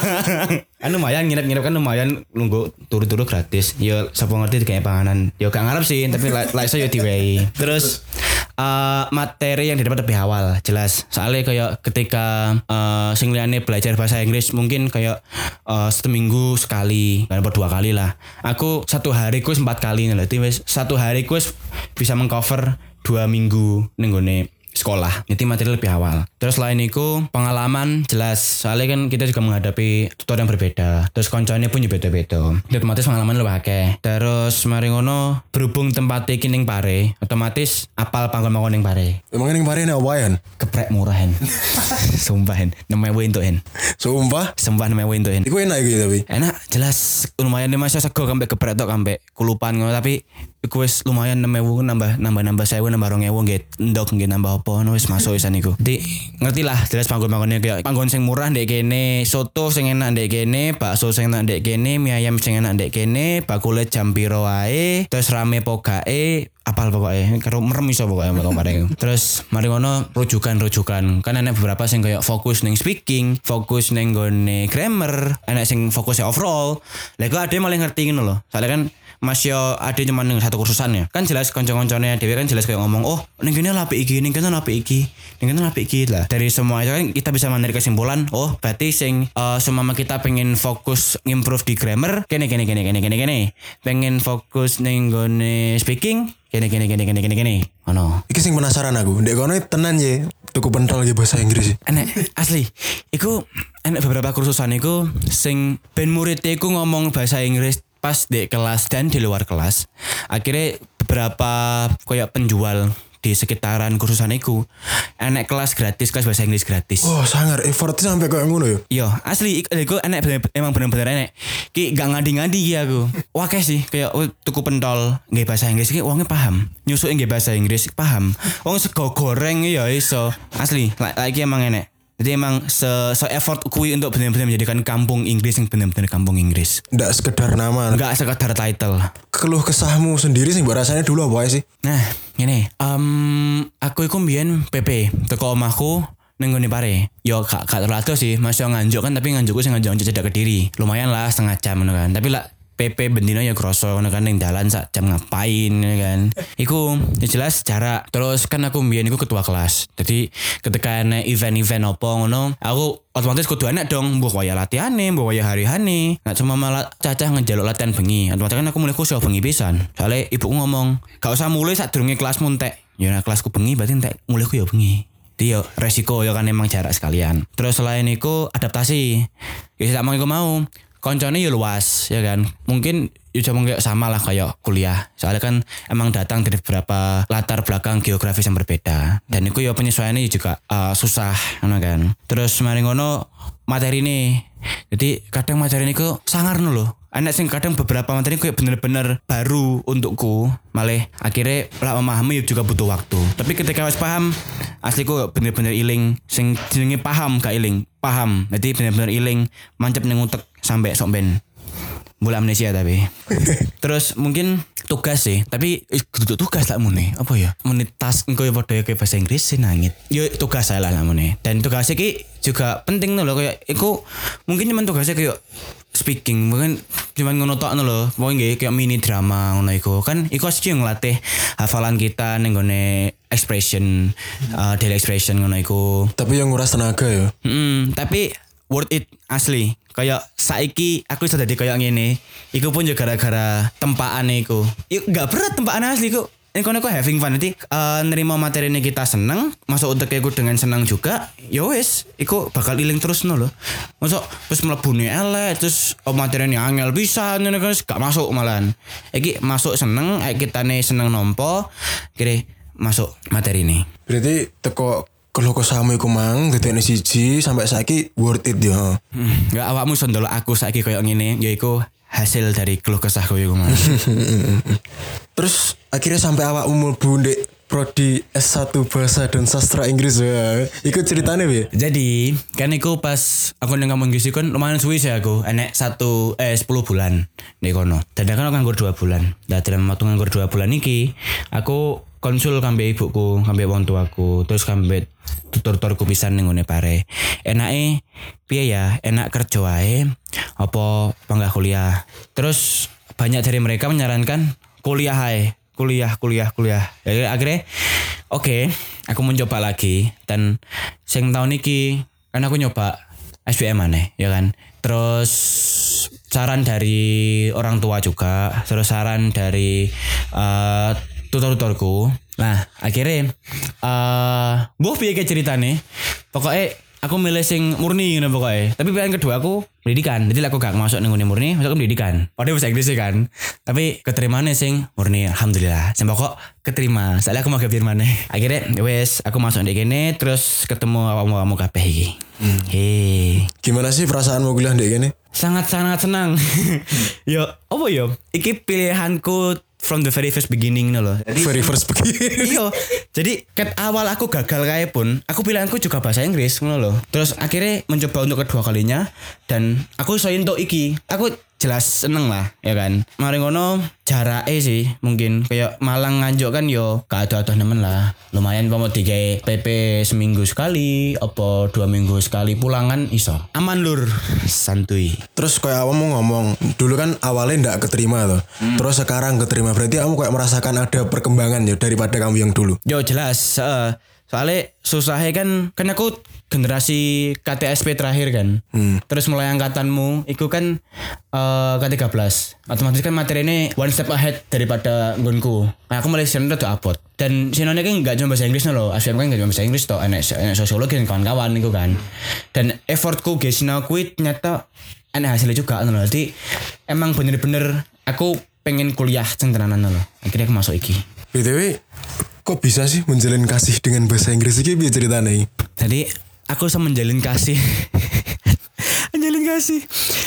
kan lumayan nginep-nginep kan lumayan nunggu turu-turu gratis ya siapa ngerti kayak panganan ya gak ngarep sih tapi like like saya diwehi terus eh, materi yang didapat lebih awal jelas. Soalnya kayak ketika eh sing liyane belajar bahasa Inggris mungkin kayak eh, seminggu sekali dan dua kali lah. Aku satu hari ku empat kali nih satu hari ku wis bisa mengcover dua minggu nenggone sekolah. Jadi materi lebih awal. Terus selain itu pengalaman jelas. Soalnya kan kita juga menghadapi tutor yang berbeda. Terus koncone pun juga beda-beda. Jadi otomatis pengalaman lebih akeh. Terus mari ngono berhubung tempat iki ning pare otomatis apal panggon-panggon ning pare? Emang ini kemarin apa ya? keprek murah hen. Sumpah hen. Namanya untuk hen. Sumpah. sumpah namanya untuk hen. Iku enak gitu tapi. enak jelas. Lumayan nih masih sego sampai keprek tok sampai kulupan ngono. Tapi iku wis lumayan 6000 nambah nambah nambah 1000 nambah 2000 nggih ndok nggih nambah apa wis masuk wisan iku. Jadi ngerti lah jelas panggon-panggonnya kayak panggon sing murah ndek kene, soto sing enak ndek kene, bakso sing enak ndek kene, mie ayam sing enak ndek kene, bakule jam piro wae, terus rame pokake apal pokoknya karo merem iso pokoknya bakal bareng. Terus mari ngono rujukan-rujukan. Kan ada beberapa sing kayak fokus neng speaking fokus neng gone grammar enak sing fokus overall. Lha ada yang malah ngerti ngono loh soalnya kan Mas yo ada cuma neng satu kursusan ya kan jelas konco-konconya Dewi kan jelas kayak ngomong oh kene lah iki neng kene lah iki neng kene lah iki lah dari semua itu kan kita bisa menarik kesimpulan oh berarti sing uh, semua kita pengen fokus improve di grammar kene kene kene kene kene kene pengen fokus neng gone speaking kene kene kene kene kene kene ono Iki sing penasaran aku. Ndek kono tenan ya. Tuku pentol lagi bahasa Inggris. enek asli iku enek beberapa kursusan iku sing ben murid iku ngomong bahasa Inggris pas di kelas dan di luar kelas akhirnya beberapa kayak penjual di sekitaran kursusan iku enek kelas gratis kelas bahasa Inggris gratis Oh sangar effortnya sampai kayak ngono ya. Iya, asli iku enek bener, emang bener-bener enek. Ki gak ngadi-ngadi ki aku. Wah kayak sih kayak oh, tuku pentol nggih bahasa Inggris ki wongnya paham. Nyusuke nggih bahasa Inggris paham. Wong sego goreng ya iso. Asli, la- lagi emang enek. Jadi emang se, se effort kui untuk benar-benar menjadikan kampung Inggris yang benar-benar kampung Inggris. Ndak sekedar nama. Enggak sekadar title. Keluh kesahmu sendiri mbok rasanya dulu apa sih? Nah, gini. em aku iku mbiyen PP teko omahku ning nggone pare. Yo gak gak terlalu sih, masih nganjuk kan tapi nganjukku sing nganjuk cedak Kediri. Lumayan lah setengah jam kan. Tapi lah PP bendino ya kroso ngono kan ning dalan sak jam ngapain ya kan. Iku ya jelas jarak. Terus kan aku mbiyen iku ketua kelas. Jadi ketika ana event-event apa ngono, aku otomatis kudu enak dong mbok waya latihane, mbok waya hari-hane. Nah cuma malah cacah ngejaluk latihan bengi. Otomatis kan aku mulai khusyuk bengi pisan. Soalnya ibuku ngomong, "Gak usah mulai saat durunge kelasmu entek." Ya nah, kelasku bengi berarti entek mulai ku ya bengi. Jadi yo resiko ya kan emang jarak sekalian. Terus selain itu adaptasi. Ya tak mau mau. Koncone ya luas ya kan. Mungkin ya cuma kayak sama lah kayak kuliah. Soalnya kan emang datang dari beberapa latar belakang geografis yang berbeda. Dan itu ya penyesuaiannya juga uh, susah kan. Terus mari ngono materi ini. Jadi kadang materi ini kok sangar loh. Anak sing kadang beberapa materi kayak bener-bener baru untukku. Malah akhirnya lah memahami ya juga butuh waktu. Tapi ketika wis paham, asli kok bener-bener iling. Sing jenenge paham gak iling. Paham. Jadi bener-bener iling. Mancep ning utek sampai sok ben. Bola amnesia tapi. Terus mungkin tugas sih, tapi kudu tugas lah mune. Apa ya? Mune tas engko ya padha kayak bahasa Inggris sih nangit. Yo tugas saya lah mune. Dan tugasnya ki juga penting loh kayak iku mungkin cuman tugasnya kayak speaking mungkin cuman ngono tok lho pokoknya nggih kayak mini drama ngono iku kan iku sih yang ngelatih hafalan kita ning gone expression uh, daily expression ngono iku Tapi yang nguras tenaga ya. Tapi worth it asli. Kayak saiki aku sudah jadi kayak gini. Iku pun juga gara-gara tempaan iku. Iku gak berat tempaan asli kok. ini kok having fun nanti eh, nerima materi ini kita seneng masuk untuk iku dengan senang juga ya wis iku bakal iling terus no loh masuk terus mlebu nih elek terus oh, materi ini angel bisa ini kan gak masuk malahan iki masuk seneng kita nih seneng nompo kira masuk materi ini Berarti teko kalau kesamu iku mang gedene siji sampai saiki worth it ya. hmm, gak awakmu sondolo aku saiki koyo ngene yaiku hasil dari keluh kesahku iku mang Terus akhirnya sampai awak umur ndek prodi S1 bahasa dan sastra Inggris ya. Ikut ceritanya bi. Jadi kan iku pas aku nang ngomong gizi kan lumayan suwi sih aku enek satu eh 10 bulan di kono. Dan kan aku nganggur 2 bulan. Dan dalam waktu nganggur 2 bulan iki aku konsul kambe ibuku, kambe wong tuaku, terus kambe tutor-tutorku pisan ning ngene pare. Enake piye ya? Enak kerja wae apa panggah kuliah. Terus banyak dari mereka menyarankan kuliah ae kuliah kuliah kuliah Jadi akhirnya oke aku mencoba lagi dan sing tahun iki kan aku nyoba SBM aneh ya kan terus saran dari orang tua juga terus saran dari eh tutor-tutorku. Nah akhirnya eh uh, piye ke ceritane? Pokoknya aku milih sing murni gitu pokoknya tapi pilihan kedua aku pendidikan. Jadi aku gak masuk ning murni masuk ke pendidikan. Padahal bahasa Inggris sih kan. Tapi keterimanya sing murni alhamdulillah. Sing pokok keterima. Soalnya aku mau gabir mana akhirnya ya wes aku masuk di kene terus ketemu awakmu awakmu kabeh iki. Hei Gimana sih perasaanmu kuliah ndek kene? sangat sangat senang. Yo apa yo? Iki pilihanku from the very first beginning loh jadi Very first begini. Iya. Jadi ket awal aku gagal kayak pun, aku pilihanku juga bahasa Inggris ngono loh. Terus akhirnya mencoba untuk kedua kalinya dan aku iso entuk iki. Aku jelas seneng lah ya kan. Mari ngono jaraknya sih mungkin kayak Malang nganjuk kan yo gak ada nemen lah. Lumayan mau tiga PP seminggu sekali, apa dua minggu sekali pulangan iso. Aman lur, santuy. Terus kayak awakmu ngomong dulu kan awalnya ndak keterima tuh. Terus sekarang keterima berarti kamu kayak merasakan ada perkembangan ya daripada kamu yang dulu. Yo jelas, eh, soalnya susahnya kan kan aku generasi KTSP terakhir kan. Terus mulai angkatanmu itu kan eh K13. Otomatis kan materi ini one step ahead daripada nggonku. Nah, aku mulai sini tuh abot. Dan sinone kan nggak cuma bahasa Inggris loh. ASM kan nggak cuma bahasa Inggris toh, enek, enek sosiologi dan kawan-kawan itu kan. Dan effortku guys sinau kuit ternyata enak hasilnya juga loh. Jadi emang bener-bener aku pengen kuliah ceng tenanan loh. Akhirnya aku masuk iki. BTW kok bisa sih menjalin kasih dengan bahasa Inggris iki biar ceritanya Jadi aku bisa menjalin kasih. menjalin kasih.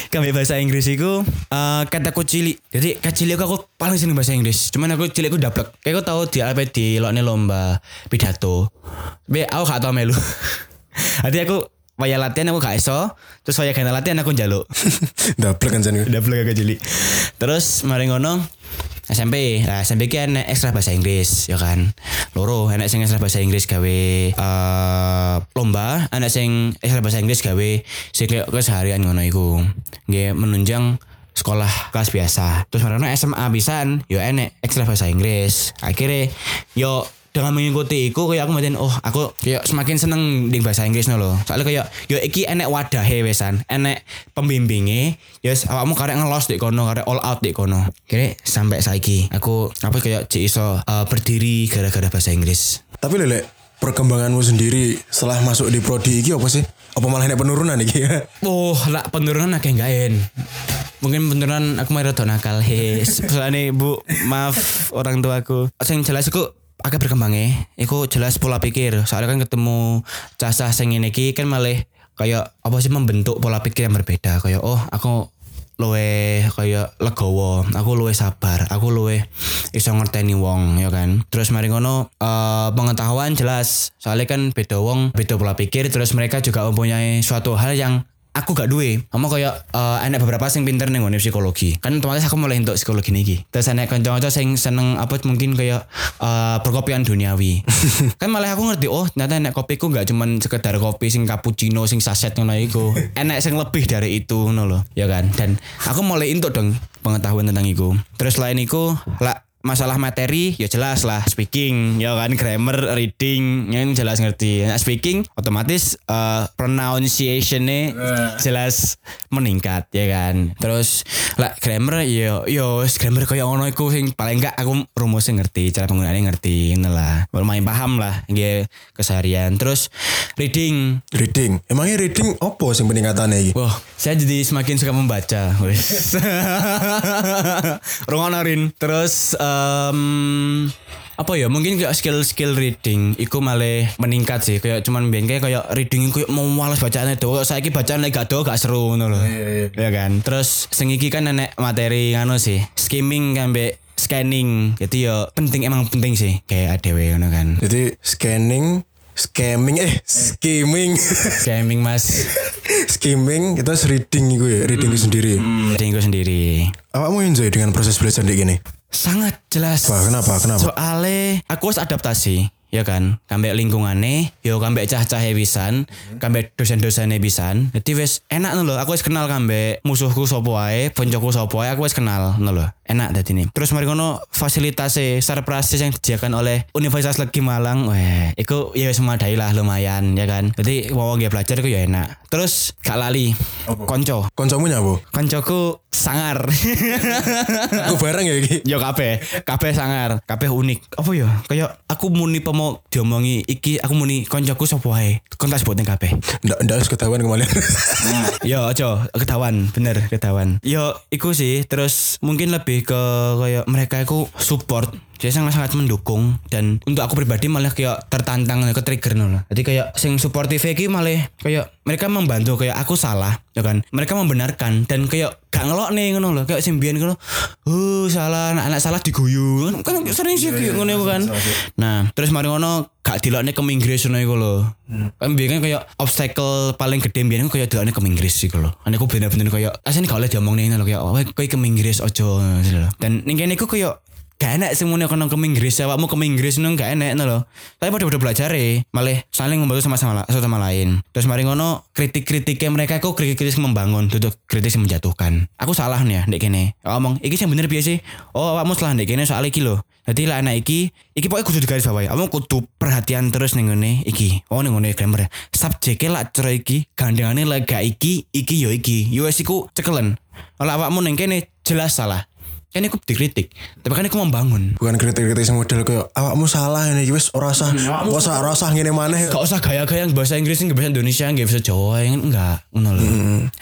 Kami bahasa Inggris itu eh kataku cilik. Jadi kecil aku, aku paling seneng bahasa Inggris. Cuman aku cilik aku daplek. Kayak aku tahu di apa di lokne lomba pidato. Be aku gak tau melu. Jadi aku waya latihan aku gak iso. Terus waya kena latihan aku njaluk. Daplek kan. Daplek agak cilik. Terus mari ngono SMP, nah SMP enek ekstra bahasa Inggris ya kan. Loro enek sing ekstra bahasa Inggris gawe eh lomba, enek sing ekstra bahasa Inggris gawe kayak keseharian ngono iku. Nggih menunjang sekolah kelas biasa. Terus marano SMA pisan, yo enek ekstra bahasa Inggris. Akhirnya yo dengan mengikuti iku kayak aku matiin oh aku kayak semakin seneng di bahasa Inggris loh soalnya kayak yo iki enek wadah wesan enek pembimbingnya yes awakmu karek ngelos di kono karek all out di kono kira sampai saiki aku apa kayak cik iso eh, berdiri gara-gara bahasa Inggris Tapi lele perkembanganmu sendiri setelah masuk di prodi iki apa sih? Apa malah ada penurunan iki ya? Oh, lah penurunan akeh gaen. Mungkin penurunan aku mau rada nakal. He, soalnya Bu, maaf orang tuaku. Sing jelas aku akeh berkembangnya. Iku jelas pola pikir. Soalnya kan ketemu cah-cah sing ngene iki kan malah kayak apa sih membentuk pola pikir yang berbeda. Kayak oh, aku luwe kayak legowo, aku luwe sabar, aku luwe iso ngerteni wong ya kan. Terus mari ngono eh, pengetahuan jelas. Soalnya kan beda wong, beda pola pikir terus mereka juga mempunyai suatu hal yang aku gak duwe. Kamu kayak eh, enek beberapa sing pinter nih ngone psikologi. Kan otomatis aku mulai untuk psikologi niki. Terus enek kanca-kanca sing seneng apa mungkin kayak eh, perkopian duniawi. kan malah aku ngerti oh ternyata enek kopiku gak cuman sekedar kopi sing cappuccino sing saset ngono iku. enek sing lebih dari itu ngono loh. Ya kan? Dan aku mulai untuk dong pengetahuan tentang iku. Terus lain iku lah masalah materi ya jelas lah speaking ya kan grammar reading yang jelas ngerti nah, speaking otomatis uh, pronunciationnya jelas meningkat ya kan terus lah grammar yo yo grammar kayak ngono iku sing paling enggak aku rumusnya ngerti cara penggunaannya ngerti ngono lah lumayan paham lah nggih keseharian terus reading Reading. Emangnya reading opo sing peningkatannya iki? Wah, saya jadi semakin suka membaca. Wes. Rungono Rin. Terus em, apa ya? Mungkin kayak skill-skill reading. Iku malah meningkat sih. Kayak cuman biyen kayak kayak reading iku mau males bacaannya tuh saya bacaan lagi gak do gak seru ngono lho. Ya kan? Terus sing iki kan nenek materi ngono sih. Skimming kan be scanning. Jadi ya penting emang penting sih. Kayak ADW ngono kan. Jadi scanning, scamming eh skimming. scamming mas. Skimming itu reading iku ya, reading itu sendiri. reading gue sendiri. Awakmu enjoy dengan proses belajar kayak gini? Sangat jelas kenapa? Kenapa? soalnya aku harus adaptasi ya kan? Kambek lingkungannya yo kambek cah-cah pisan kambek dosen-dosennya pisan. Jadi wes enak loh aku wes kenal kambek musuhku sopo ae poncoku sopo aku wes kenal loh enak dadi ini terus mari kono fasilitasnya sarprasis yang disediakan oleh Universitas Legi Malang. Weh iku ya wes memadai lah lumayan ya kan? Jadi mau nggak belajar iku ya enak. Terus gak lali. Konco. Koncomu nyapa? koncoku sangar. Aku bareng ya iki. Yo kabeh, kabeh sangar, kabeh unik. Apa ya? Kayak aku muni pemo diomongi iki aku muni koncoku sapa wae. Kon tak sebutin kabeh. Ndak ndak harus ketahuan kemarin. Yo aja ketahuan, bener ketahuan. Yo iku sih terus mungkin lebih ke kayak mereka iku support dia sangat sangat mendukung dan untuk aku pribadi malah kayak tertantang ke trigger loh jadi kayak sing supportive iki malah kayak mereka membantu kayak aku salah ya kan mereka membenarkan dan kayak gak ngelok nih ngono loh kayak sing biyen ngono uh salah anak, anak salah diguyu. Kan sering sih kayak ngono iku kan. nah terus mari ngono gak dilokne ke Inggris ngono iku lho. Kan biyen kan kayak obstacle paling gede biyen kan kayak dilokne ke Inggris iku lho. Ane aku bener-bener kayak asline gak oleh diomong nih lho kayak wah kayak ke Inggris ojo dan ning kene iku kayak gak enak semuanya kono ke Inggris awakmu ke Inggris nang gak enak lho tapi pada pada belajar e malah saling membantu sama sama satu sama lain terus mari ngono kritik-kritiknya mereka kok kritik-kritik membangun duduk kritik yang menjatuhkan aku salah nih ya ndek kene ngomong iki sing bener sih oh awakmu salah ndek kene soal iki lho Jadi lah anak iki, iki pokoknya kudu digaris bawahi. Kamu kudu perhatian terus nih ngene iki. Oh nih ngene grammar. Subjeknya lah cara iki, gandengane lah gak iki, iki yo iki. Yo wes iku cekelen. Kalau awakmu ning kene jelas salah. Kan iku dikritik. Tapi kan iku membangun. Bukan kritik-kritik sing model kayak awakmu salah ini wis ora usah ora usah ora usah ngene maneh. Gak usah gaya-gaya bahasa Inggris nggak bahasa Indonesia nggak bisa Jawa yang enggak ngono loh.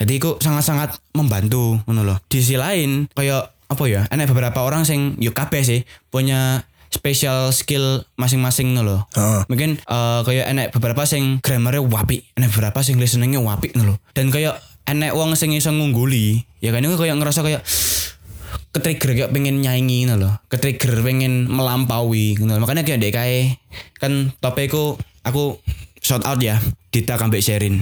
Jadi iku sangat-sangat membantu ngono loh. Di sisi lain kayak apa ya? Ada beberapa orang sing yo kabeh sih punya special skill masing-masing ngono loh. Heeh. Mungkin eh, kayak enek beberapa sing grammarnya wapi, enek beberapa sing listeningnya wapi ngono loh. Dan kayak enek wong sing iso ngungguli, ya kan itu kayak ngerasa kayak ketrigger kayak pengen nyanyi gitu loh ketrigger pengen melampaui gitu loh. makanya kayak dek kan topikku aku shout out ya Dita kambek Sherin.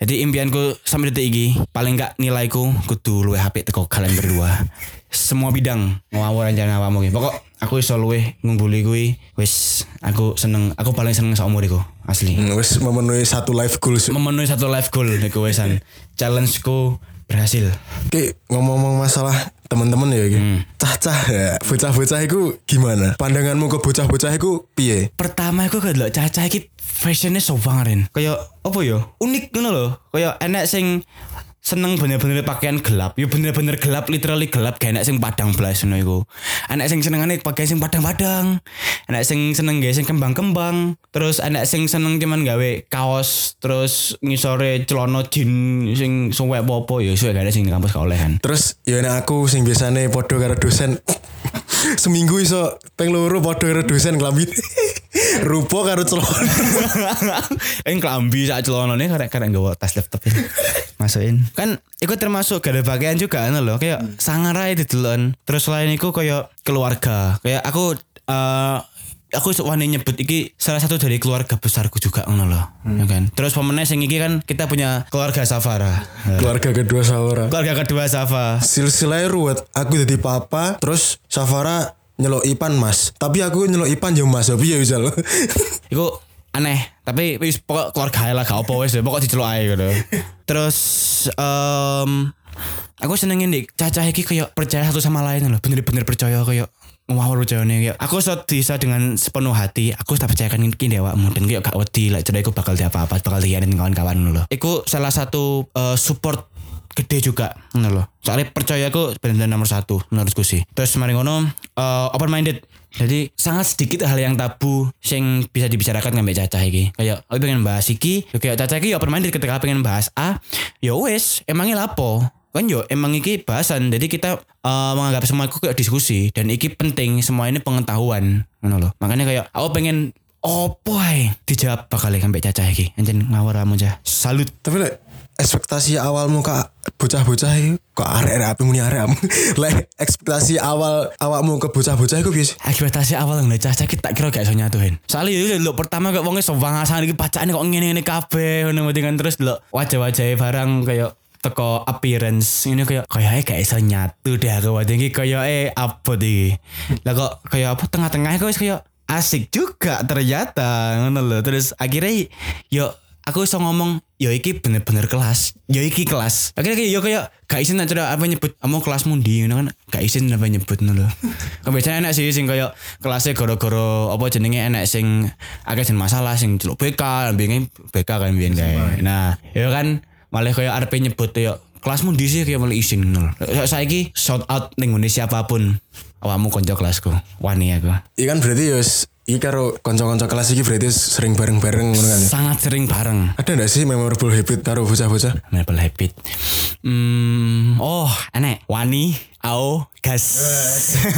Jadi impianku sampai detik ini paling gak nilaiku kudu luwe HP teko kalian berdua. Semua bidang ngawur rencana awamu gitu pokok aku iso luwe ngumpuli kuwi wis aku seneng aku paling seneng sak umuriku asli. Hmm, Wis memenuhi satu life goals. memenuhi satu life goal iku wisan challengeku berhasil. Oke, ngomong-ngomong masalah teman-teman ya iki. Cah-cah ya, bocah-bocah iku gimana? Pandanganmu ke bocah-bocah iku piye? pertama aku kayak delok caca iki fashionnya so banget Rin. kayak apa ya unik ngono loh kayak enak sing seneng bener-bener pakaian gelap. Ya bener-bener gelap literally gelap kayak enak sing padang belas ngono iku. Enak sing senengane pakai sing padang-padang. Enak sing seneng gawe sing kembang-kembang. Terus enak sing seneng cuman gawe kaos terus ngisore celana jin sing suwe apa ya suwe gak ada sing di kampus gak oleh kan. Terus ya aku sing biasane padha karo dosen seminggu iso ping loro padha karo dosen klambi. Rupa karo celana. Yang kelambi saat celana nih karena karena gak tas laptop ini. masukin. Kan itu termasuk gak ada bagian juga kan loh kayak sangar aja didelon. Terus selain itu kayak keluarga. Kayak aku eh aku wani nyebut iki salah satu dari keluarga besarku juga ngono loh ya kan terus pemenang sing iki kan kita punya keluarga Safara Keluarga kedua Safara. keluarga kedua Safa Silsilahnya ruwet. Aku jadi papa, terus Safara nyelok Ipan mas. Tapi aku nyelok Ipan ya mas. Tapi ya bisa loh. Iku aneh, tapi wis pokok keluarga lah gak apa wis pokok diceluk ae gitu. Terus em aku senengin dik cacah iki kayak percaya satu sama lain loh, bener-bener percaya kayak ngawur jane ya aku so bisa dengan sepenuh hati aku tak percayakan iki awakmu dan kayak gak wedi lah jadi aku bakal di apa-apa bakal dianin kawan-kawan loh iku salah satu eh, support gede juga ngono loh soalnya percaya aku benar nomor satu menurutku sih. Terus mari ngono eh, open minded jadi sangat sedikit hal yang tabu sing bisa dibicarakan dengan Mbak Caca iki. Kayak aku pengen bahas iki, ya kayak Caca iki open minded ketika pengen bahas A, ya wes emangnya lapo? Kan yo emang iki bahasan. Jadi kita eh, menganggap semua itu kayak diskusi dan iki penting semua ini pengetahuan ngono loh. Makanya kayak aku pengen opo ae dijawab bakal Mbak Caca iki. Anjen ngawur kamu aja. Salut. Tapi lek ekspektasi awalmu kak bocah-bocah itu kok arek-arek api muni arek kamu. Lek ekspektasi awal awakmu ke bocah-bocah itu biasa. ekspektasi awal ngeliat caca kita tak kira gak iso nyatuin soalnya itu lo pertama kok wongnya sobangasan iki pacaan kok ngene ngene kabeh ngono kan terus lo wajah-wajah barang kayak teko appearance. Ini kayak kayak gak iso nyatu deh aku. Waktu ini kayak eh apa deh lah kok kayak apa tengah-tengah kok kayak asik juga ternyata ngono loh terus akhirnya yo aku iso ngomong yo iki bener-bener kelas. Yo iki kelas. Akhirnya kayak yo kayak gak izin aja apa nyebut kamu kelas mundi ngono kan gak izin apa nyebut ngono lho. Kan biasanya enak sih sing kayak kelasnya goro-goro apa jenenge enak sing agak sing masalah sing celuk BK biyen BK kan biyen kae. Nah yo kan malah kayak arep nyebut yo kelas mundi sih kayak malah izin ngono lho saiki shout out ning ngene siapa pun awakmu konco kelasku wani aku Iya kan berarti ya iki karo kanca-kanca kelas iki berarti sering bareng-bareng ngono kan. ya? sangat sering bareng Ada ndak sih memorable habit karo bocah-bocah? Maple habit. Hmm, oh, enek. Wani, ao, gas.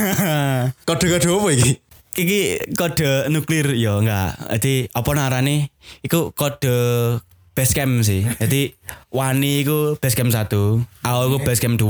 Kode-kode apa iki? Iki kode nuklir ya enggak. Jadi apa narane? Iku kode base camp sih. Jadi wani iku base camp 1, ao iku base camp 2,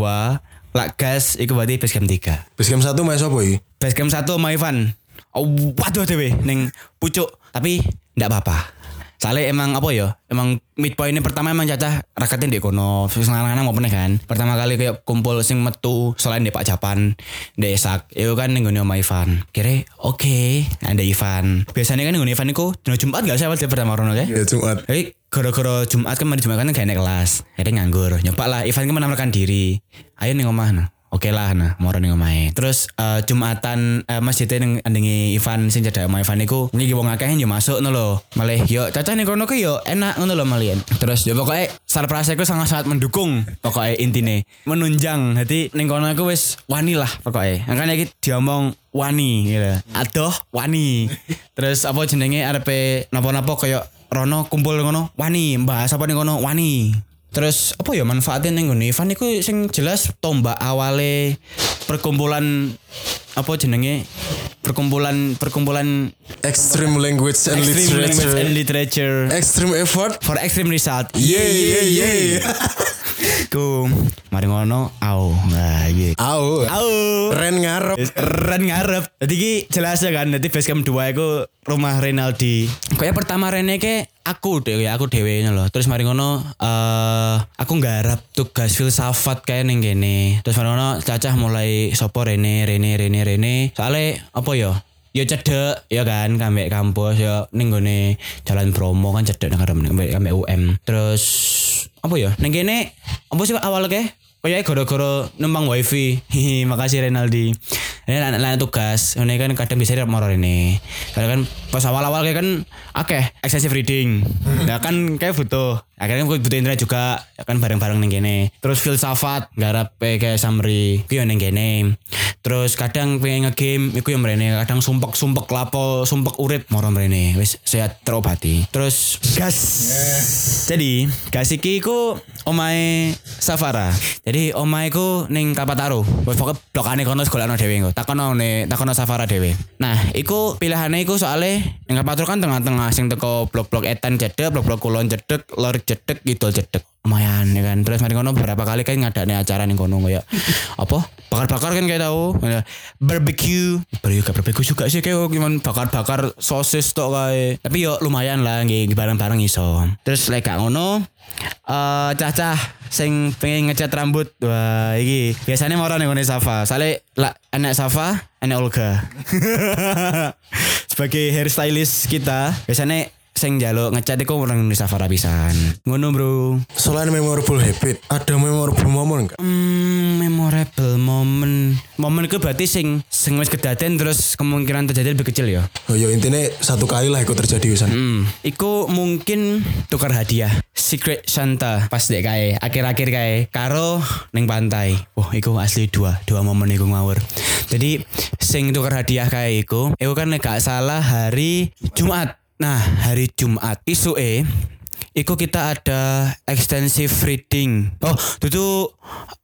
lak gas iku berarti base camp 3. Basecamp satu main apa iki? Base camp 1 sama Ivan. Oh, waduh dewe ning pucuk, tapi ndak apa-apa. Soalnya emang apa ya? Emang midpoint ini pertama emang cacah rakatnya di kono. Terus lanang mau kan. Pertama kali kayak kumpul sing metu selain di Pak Japan, di Esak. Itu kan ning ngene sama Ivan. Kira oke, ada Ivan. Biasanya kan ngene Ivan iku dino Jumat gak sih awal pertama rono kae. Ya Jumat. Jadi gara-gara Jumat kan mari Jumat kan gak naik kelas. Akhirnya nganggur. Nyoba lah Ivan kan menawarkan diri. Ayo nih omah nah. Oke lah nah, moro ning omahe. Terus eh, Jumatan uh, masjidnya ning andingi Ivan sing cedhak omah Ivan iku niki wong akeh yo masuk ngono lho. Malih yo cacah ning kono yo enak ngono lho malian. Terus yo pokoknya surprise ku sangat-sangat mendukung pokoknya intine menunjang. Jadi ning kono aku wis wani lah pokoknya. Makanya iki diomong wani gitu. Adoh wani. Terus apa jenenge arepe napa-napa koyo Rono kumpul ngono wani bahas apa ning kono wani terus apa ya manfaatnya ning ngene Ivan iku sing jelas tombak awale perkumpulan apa jenenge perkumpulan perkumpulan Extreme language and extreme language literature. and literature Extreme effort. for extreme result Yeah, yeah, yeah. ku mari ngono au nah gitu Au. au Ren ngarep. Ren ngarep. Jadi jelas ya kan. Jadi basecamp 2 itu rumah Renaldi. Kayak pertama Rene ke aku deh aku dewe loh. Terus mari ngono eh aku nggarap tugas filsafat kayak ning kene. Terus mari ngono cacah mulai sopo Rene Rene Rene Rene. Soalnya apa ya? Ya cedek ya kan kambek kampus ya ning Jalan Bromo kan cedek nang kambek UM. Terus apa ya? Ning apa sih awal ke? Oh ya gara-gara numpang wifi. Hihi, makasih Renaldi. Ini anak-anak tugas. Ini kan kadang bisa di moro ini. Karena kan pas awal-awal kayak kan akeh excessive reading. Nah kan kayak butuh. Akhirnya gue butuh internet juga ya kan bareng-bareng ning kene. Terus filsafat garap kayak summary. Yo ning kene. Terus kadang pengen nge-game iku yo mrene. Kadang sumpek-sumpek lapo, sumpek urip moro mrene. Wis sehat terobati. Terus gas. Jadi gas iki iku omahe Safara. Jadi omahe iku ning Kapataru. Wis pokoke blokane kono golekno dhewe engko. Takono ne, takono Safara dhewe. Nah, iku pilihane iku soalnya ning Kapataru kan tengah-tengah sing teko blok-blok etan cedek, blok-blok kulon cedek, lor cedek, gitu cedek. Lumayan ya kan. Terus mari kono beberapa kali kan ngadane acara ning kono kayak apa? Bakar-bakar kan kayak tahu. Barbecue. Barbecue gak barbecue juga sih kayak gimana bakar-bakar sosis tok kayak. Tapi yo lumayan lah nggih bareng-bareng iso. Terus lek gak ngono eh cacah sing pengen ngecat rambut wah iki biasanya mau nih ngene Safa soalnya lah anak Safa anak Olga sebagai hairstylist kita biasanya sing jaluk ngecat iku orang Indonesia Fara pisan. Ngono, Bro. Selain memorable habit, ada memorable moment enggak? Hmm, memorable moment. Momen itu berarti sing sing wis kedaden terus kemungkinan terjadi lebih kecil ya. Oh ya intinya satu kali lah ikut terjadi Wisan. Hmm, iku mungkin tukar hadiah. Secret Santa pas dek kae akhir-akhir kae karo ning pantai. Wah, iku asli dua, dua momen iku ngawur. Jadi sing tukar hadiah kae iku, iku kan gak salah hari Jumat. Nah, hari Jumat isu e Iku kita ada extensive reading. Oh, itu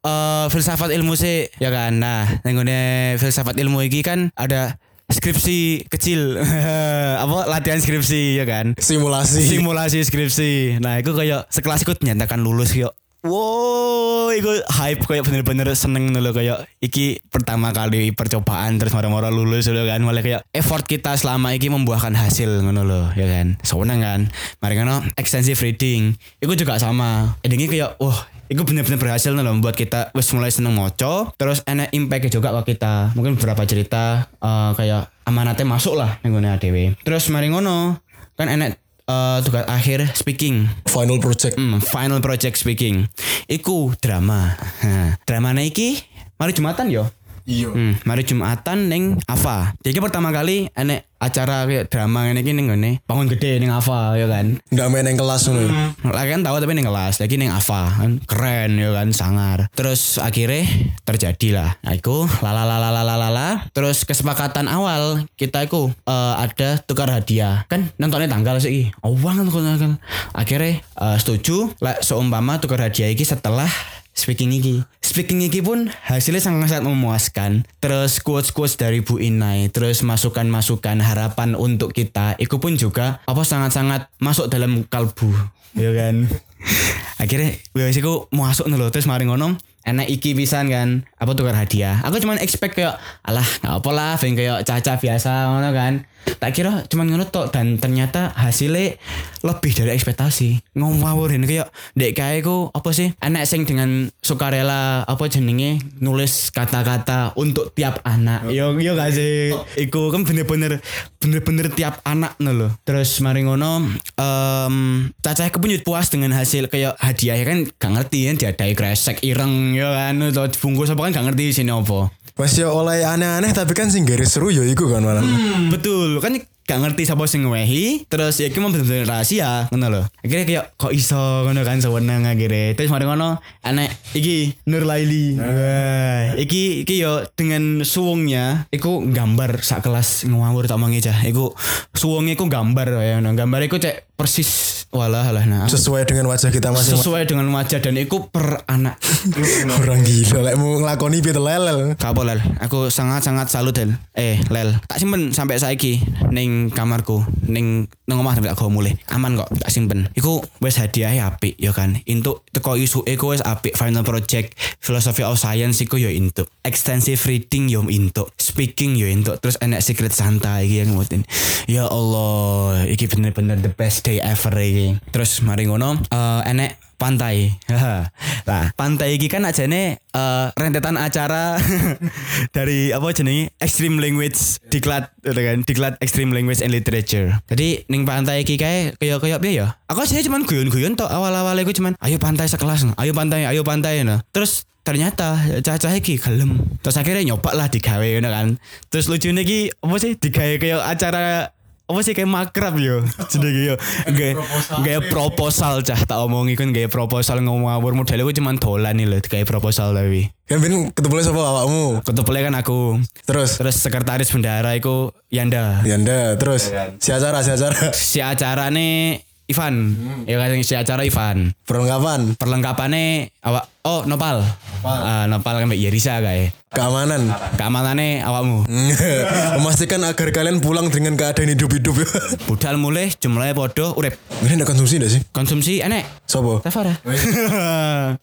uh, filsafat ilmu sih, ya kan. Nah, nenggone filsafat ilmu iki kan ada skripsi kecil. Apa latihan skripsi ya kan? Simulasi. Simulasi skripsi. Nah, itu kayak sekelas ikut nyatakan lulus yuk. Wow, itu hype kayak bener-bener seneng dulu kayak iki pertama kali percobaan terus moro-moro lulus dulu kan. Malah kayak effort kita selama iki membuahkan hasil ngono loh ya kan. Seneng kan. Mari ngono extensive reading. Itu juga sama. Endingnya kayak wah itu bener-bener berhasil loh membuat kita wis mulai seneng moco terus enak impact juga ke kita. Mungkin beberapa cerita eh, kayak amanatnya masuk lah yang ADW terus mari ngono kan enak eh, tugas akhir speaking Final project. Hmm, final project speaking. Iku drama. Ha, dramanya iki mari Jumatan yo. Iya. Hmm, mari Jumatan ning Ava. Jadi pertama kali enek acara kayak drama ini ning ngene. Bangun gede ning Ava ya kan. Nggak main yang kelas ngono. ya? Lagi kan tahu tapi ning kelas, lagi ning Ava kan keren ya kan sangar. Terus akhirnya terjadi lah. Nah, iku lala lala lala lala. Terus kesepakatan awal kita iku eh, ada tukar hadiah. Kan nontonnya tanggal sih. Oh, tanggal. Akhirnya eh, setuju lah seumpama tukar hadiah iki setelah speaking iki. Speaking iki pun hasilnya sangat-sangat memuaskan. Terus quotes-quotes dari Bu Inai, terus masukan-masukan harapan untuk kita, itu pun juga apa sangat-sangat masuk dalam kalbu, ya kan. Akhirnya wis iku masuk nih loh, terus mari ngono enak iki pisan kan apa tukar hadiah aku cuman expect kayak alah nggak apa lah kayak caca biasa ngono kan tak kira cuman ngono tok dan ternyata hasilnya lebih dari ekspektasi. Ngawurin kayak dek kayak ku apa sih? Enak sing dengan sukarela apa jenenge nulis kata-kata untuk tiap anak. Yo yo gak sih? Iku kan bener-bener bener-bener tiap anak nih loh terus mari ngono em caca aku pun puas dengan hasil kayak hadiah kan gak ngerti kan diadai kresek ireng ya kan atau bungkus apa kan gak ngerti sini apa Mas ya oleh aneh-aneh tapi kan sing garis seru ya iku kan malah. Hmm, betul. Kan gak ngerti siapa sing ngewehi terus ya iki mau bener-bener rahasia ngono lho. Akhirnya kayak kok iso ngono kan sewenang akhirnya. Terus mari ngono anak iki Nur Laili. Wah, iki iki yo dengan suwungnya iku gambar sak kelas ngawur tak mangi aja iku suwungnya iku gambar ya no. gambar iku cek persis walah lah nah Sesuai dengan wajah kita masing-masing. sesuai dengan wajah dan iku per anak Orang gila lek mau ngelakoni piye lelel. Kapo lel, aku sangat sangat salut lel. Eh lel, tak simpen sampai saiki ning kamarku, ning nang omah sampai aku mulai. Aman kok, tak simpen. Iku wes hadiah apik ya kan. Untuk teko isu iku wes apik final project philosophy of science iku yo intuk. Extensive reading yo intuk. Speaking yo intuk. Terus enek secret Santa iki yang ngutin. Ya Allah, iki bener-bener the best day ever iki. Terus mari ngono, eh enek pantai. nah, pantai iki kan ajane eh rentetan acara dari apa jenenge extreme language diklat gitu kan diklat extreme language and literature. Jadi ning pantai iki kae kaya kaya piye ya? Aku sih cuman guyon-guyon tok awal-awal iku cuman ayo pantai sekelas, ayo pantai, ayo pantai nah. Terus ternyata cacah iki gelem. Terus akhirnya nyoba lah digawe kan. Terus lucunya iki apa sih digawe kayak acara apa sih kayak makrab yo? Jenenge yo gaya gaya proposal cah tak omongi kan gaya proposal ngomong ngawur model aku cuman dolan nih loh kayak proposal tapi Kan ben ketemu sapa awakmu. ketepule kan aku. Terus? Terus sekretaris bendara iku Yanda. Yanda terus? Si acara si acara. Si acara nih Ivan ya kan si acara Ivan. Perlengkapan? Perlengkapannya awak oh nopal Ah, nopal kan Mbak Yerisa kayak keamanan keamanannya awakmu memastikan agar kalian pulang dengan keadaan hidup-hidup ya. budal mulai jumlahnya podo urip Ini ada konsumsi gak sih? konsumsi enek Sopo? Tafara.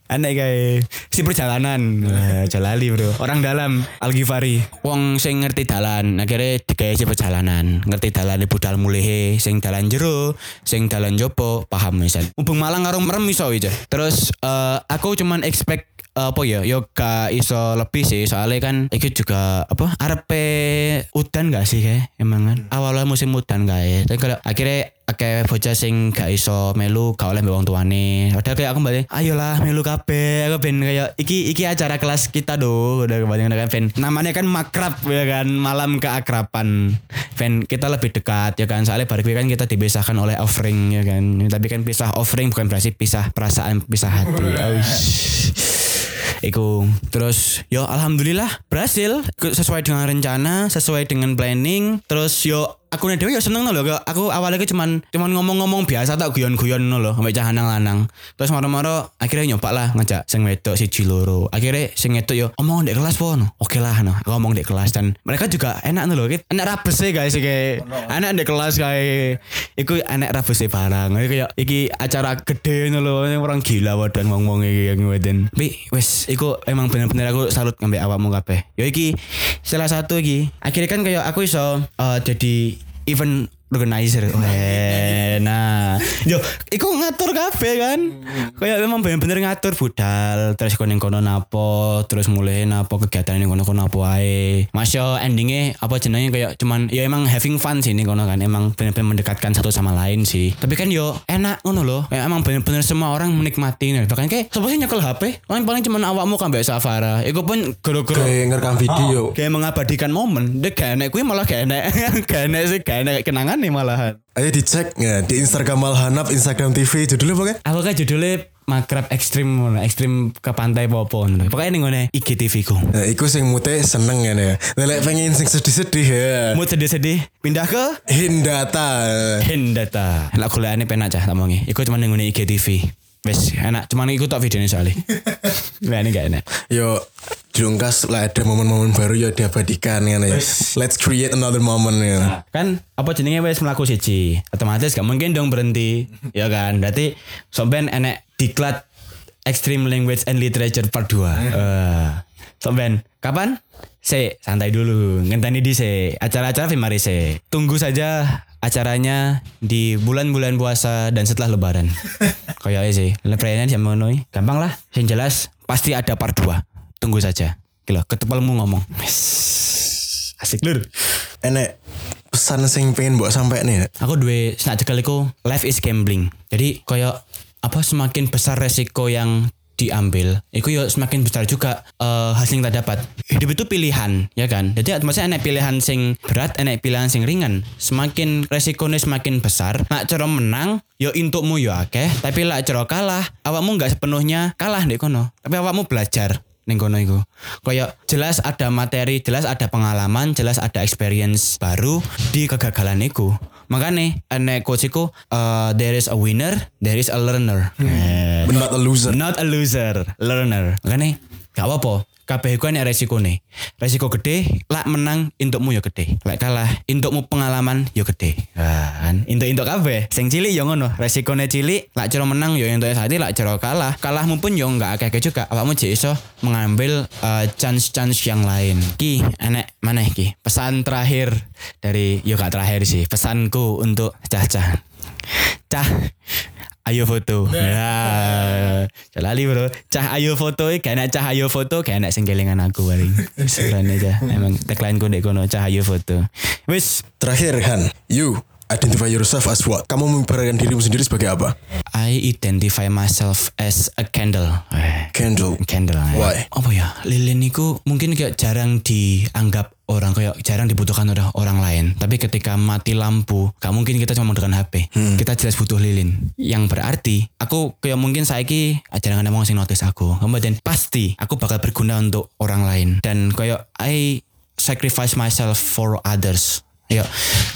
Aneh kayak si perjalanan. Wah, Jalali bro. Orang dalam Al Ghifari. Wong sing ngerti dalan. Akhirnya digawe si perjalanan. Ngerti dalan budal mulehe. Sing dalan jero. Sing dalan jopo. Paham misal. Hubung Malang karo merem iso. Terus eh, aku cuman expect apa ya yo gak iso lebih sih. Soalnya kan iki juga apa arepe udan gak sih kayak emang kan? Awalnya musim udan kayak. Tapi kalau akhirnya akeh bocah sing gak iso melu gak oleh mbek wong tuane. Padahal kayak aku balik, ayolah melu kabeh. Aku ben kayak iki iki acara kelas kita do. Udah kembali kan ben namanya kan makrab ya kan, malam keakraban. Ben kita lebih dekat ya kan. Soalnya baru kan kita dipisahkan oleh offering ya kan. Tapi kan pisah offering bukan berarti pisah perasaan, pisah hati. Aush. Iku terus yo alhamdulillah berhasil sesuai dengan rencana, sesuai dengan planning. Terus yo aku nih dewi ya seneng loh aku awalnya ke cuman cuman ngomong-ngomong biasa tak guyon-guyon loh sampai cahanang lanang terus maro-maro akhirnya nyoba lah ngajak sing wedok si Ciloro akhirnya sing wedok yo omong di kelas pun oke lah no aku ngomong di kelas dan mereka juga enak loh enak rabes sih guys kayak enak di kelas kayak iku enak rabes sih barang kayak iki acara gede loh orang gila wadah ngomong iki yang ngeweden tapi wes iku emang bener-bener aku salut ngambil awakmu kabeh. Yo iki salah satu iki. Akhirnya kan kayak aku iso uh, jadi even organizer. Weh, nah, yo, iku ngatur kafe kan. Kayak memang bener-bener ngatur budal, terus kono kono napo, terus mulai napo kegiatan ini kono kono napo ae. Mas yo endingnya apa jenenge kayak cuman ya emang having fun sih ini kono kan. Emang bener-bener mendekatkan satu sama lain sih. Tapi kan yo enak ngono loh. Kayak emang bener-bener semua orang menikmati nih. Bahkan kayak siapa sih nyekel HP? Paling paling cuman awakmu kan Safara. Iku pun goro-goro Kayak ngerekam video. kayak mengabadikan momen. Dia gak enak, kuwi malah gak enak. gak enak sih, gak enak kenangan nih malahan. Ayo dicek ya di Instagram Malhanap, Instagram TV judulnya apa kan? Aku kan judulnya makrab ekstrim ekstrim ke pantai popo ngono. Pokoknya ning ngene IGTV ku. Nah, iku sing mute seneng ya ya. Lelek pengen sing sedih-sedih ya. Mood sedih-sedih pindah ke Hindata. Hindata. Lah kuliahane penak cah tamongi. Iku cuma ngene IGTV. Wes enak, cuman iku tok videonya soalnya. Lah ini gak enak. Yo jungkas lah ada momen-momen baru ya diabadikan kan ya. Let's create another moment ya. Kan apa jenenge wes melaku siji. Otomatis gak mungkin dong berhenti. ya kan? Berarti sampean enek diklat Extreme Language and Literature Part 2. Eh, sampean kapan? Se, santai dulu. Ngenteni di se. Acara-acara mari se. Tunggu saja acaranya di bulan-bulan puasa dan setelah lebaran. Kayak sih. Lebarannya jam ngono iki. Gampang lah. Yang jelas pasti ada part 2. Tunggu saja. Gila, ketepalmu ngomong. Asik lur. Enek pesan sing pengen buat sampai nih. Aku duwe snack cekel iku life is gambling. Jadi kayak apa semakin besar resiko yang diambil, itu ya semakin besar juga eh, hasil yang kita dapat. Hidup itu pilihan, ya kan? Jadi maksudnya enak pilihan sing berat, enak pilihan sing ringan. Semakin resikonya semakin besar, nak cara menang, yo intukmu yo akeh, tapi lah cara kalah, awakmu nggak sepenuhnya kalah deh kono. Tapi awakmu belajar ning kono iku. Kayak jelas ada materi, jelas ada pengalaman, jelas ada experience baru di kegagalan iku. Makanya enek coach iku uh, there is a winner, there is a learner. Eh, But not a loser. Not a loser, learner. Makanya gak apa-apa. Kabeh iku enek resiko nih. Resiko gede, lak menang intukmu ya gede. Lek kalah, intukmu pengalaman ya gede. Kan intuk-intuk kabeh. Sing cilik ya ngono, resikone cilik, lak cara menang ya entuk hati, lak cara kalah. Kalahmu pun ya enggak akeh juga. Awakmu jek iso mengambil uh, chance-chance yang lain. Ki, enek mana ki? Pesan terakhir dari yo gak terakhir sih. Pesanku untuk cah-cah. Cah, ayo foto. Ya. Celali bro. Cah ayo foto eh kayak cah ayo foto kayak enak sing kelingan aku paling. Sebenarnya aja. Emang tagline ku ndek kono cah ayo foto. Wis, Terakhir Han, you identify yourself as what? Kamu memperagakan dirimu sendiri sebagai apa? I identify myself as a candle. Eh, Candle. Candle. eh. Why? Apa ya? Lilin itu mungkin kayak jarang dianggap orang kayak jarang dibutuhkan oleh orang lain. Tapi ketika mati lampu, gak mungkin kita cuma menggunakan HP. Kita jelas butuh lilin. Yang berarti aku kayak mungkin saiki jarang ada sing notice aku. Kemudian pasti aku bakal berguna untuk orang lain. Dan kayak I sacrifice myself for others. Ya,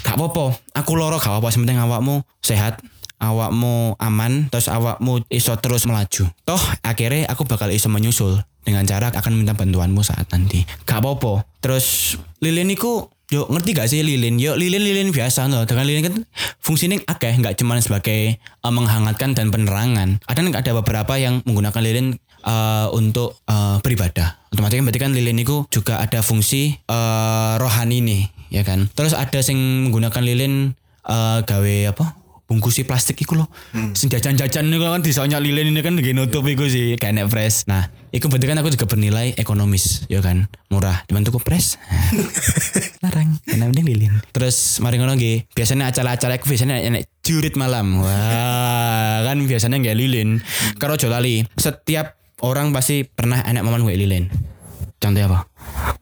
gak apa-apa. Aku loro gak apa-apa. Penting awakmu sehat, awakmu aman, terus awakmu iso terus melaju. Toh akhirnya aku bakal iso menyusul dengan cara akan minta bantuanmu saat nanti. Gak apa-apa. Terus lilin iku Yo ngerti gak sih lilin? Yo lilin lilin biasa loh. Dengan lilin kan fungsinya akeh nggak cuma sebagai eh, menghangatkan dan penerangan. Ada ada beberapa yang menggunakan lilin eh, untuk eh, beribadah. Otomatis kan berarti kan lilin itu juga ada fungsi eh, rohani nih, ya kan. Terus ada yang menggunakan lilin eh, gawe apa? bungkusi plastik iku lho. Sing jajan-jajan niku kan disonyak lilin ini kan nggih nutup iku sih kayak fresh. Nah, iku berarti kan aku juga bernilai ekonomis, ya kan. Murah, cuman tuku fresh. Larang, karena mending lilin. Terus mari ngono nggih, biasanya acara-acara aku biasanya enek jurit malam. Wah, kan biasanya nggak lilin. Karo aja lali, setiap orang pasti pernah enek momen gue lilin. Contohnya apa?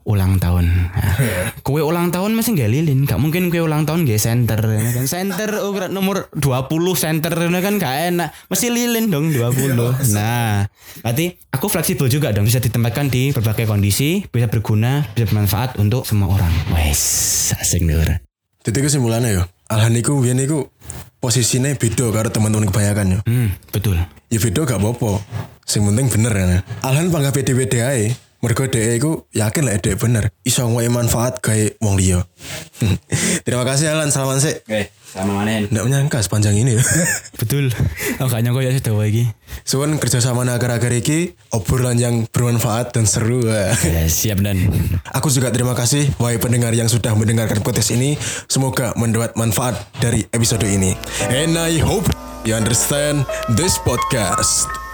Ulang tahun. Nah, kue ulang tahun masih nggak lilin. Gak mungkin kue ulang tahun nggak center. ya kan center ukuran nomor 20 center ini kan gak enak. Mesti lilin dong 20. Nah, berarti aku fleksibel juga dong. Bisa ditempatkan di berbagai kondisi. Bisa berguna, bisa bermanfaat untuk semua orang. Wes, asik nih. Jadi kesimpulannya yo, Alhan iku biyen iku posisinya beda karo teman-teman kebanyakan yo. Hmm, betul. Ya beda gak apa-apa. Sing penting bener ya. Alhan panggah pede-pede ae. Mergo dhek iku yakin lah dhek bener. Iso ngwae manfaat gawe wong liya. Terima kasih Alan, salaman sih. Oke, sama mana Nggak menyangka sepanjang ini ya. Betul. Oh, gak nyangka ya sudah lagi. Suwun kerjasama agar-agar iki obrolan yang bermanfaat dan seru. Ya, siap dan. Aku juga terima kasih wahai pendengar yang sudah mendengarkan podcast ini. Semoga mendapat manfaat dari episode ini. And I hope you understand this podcast.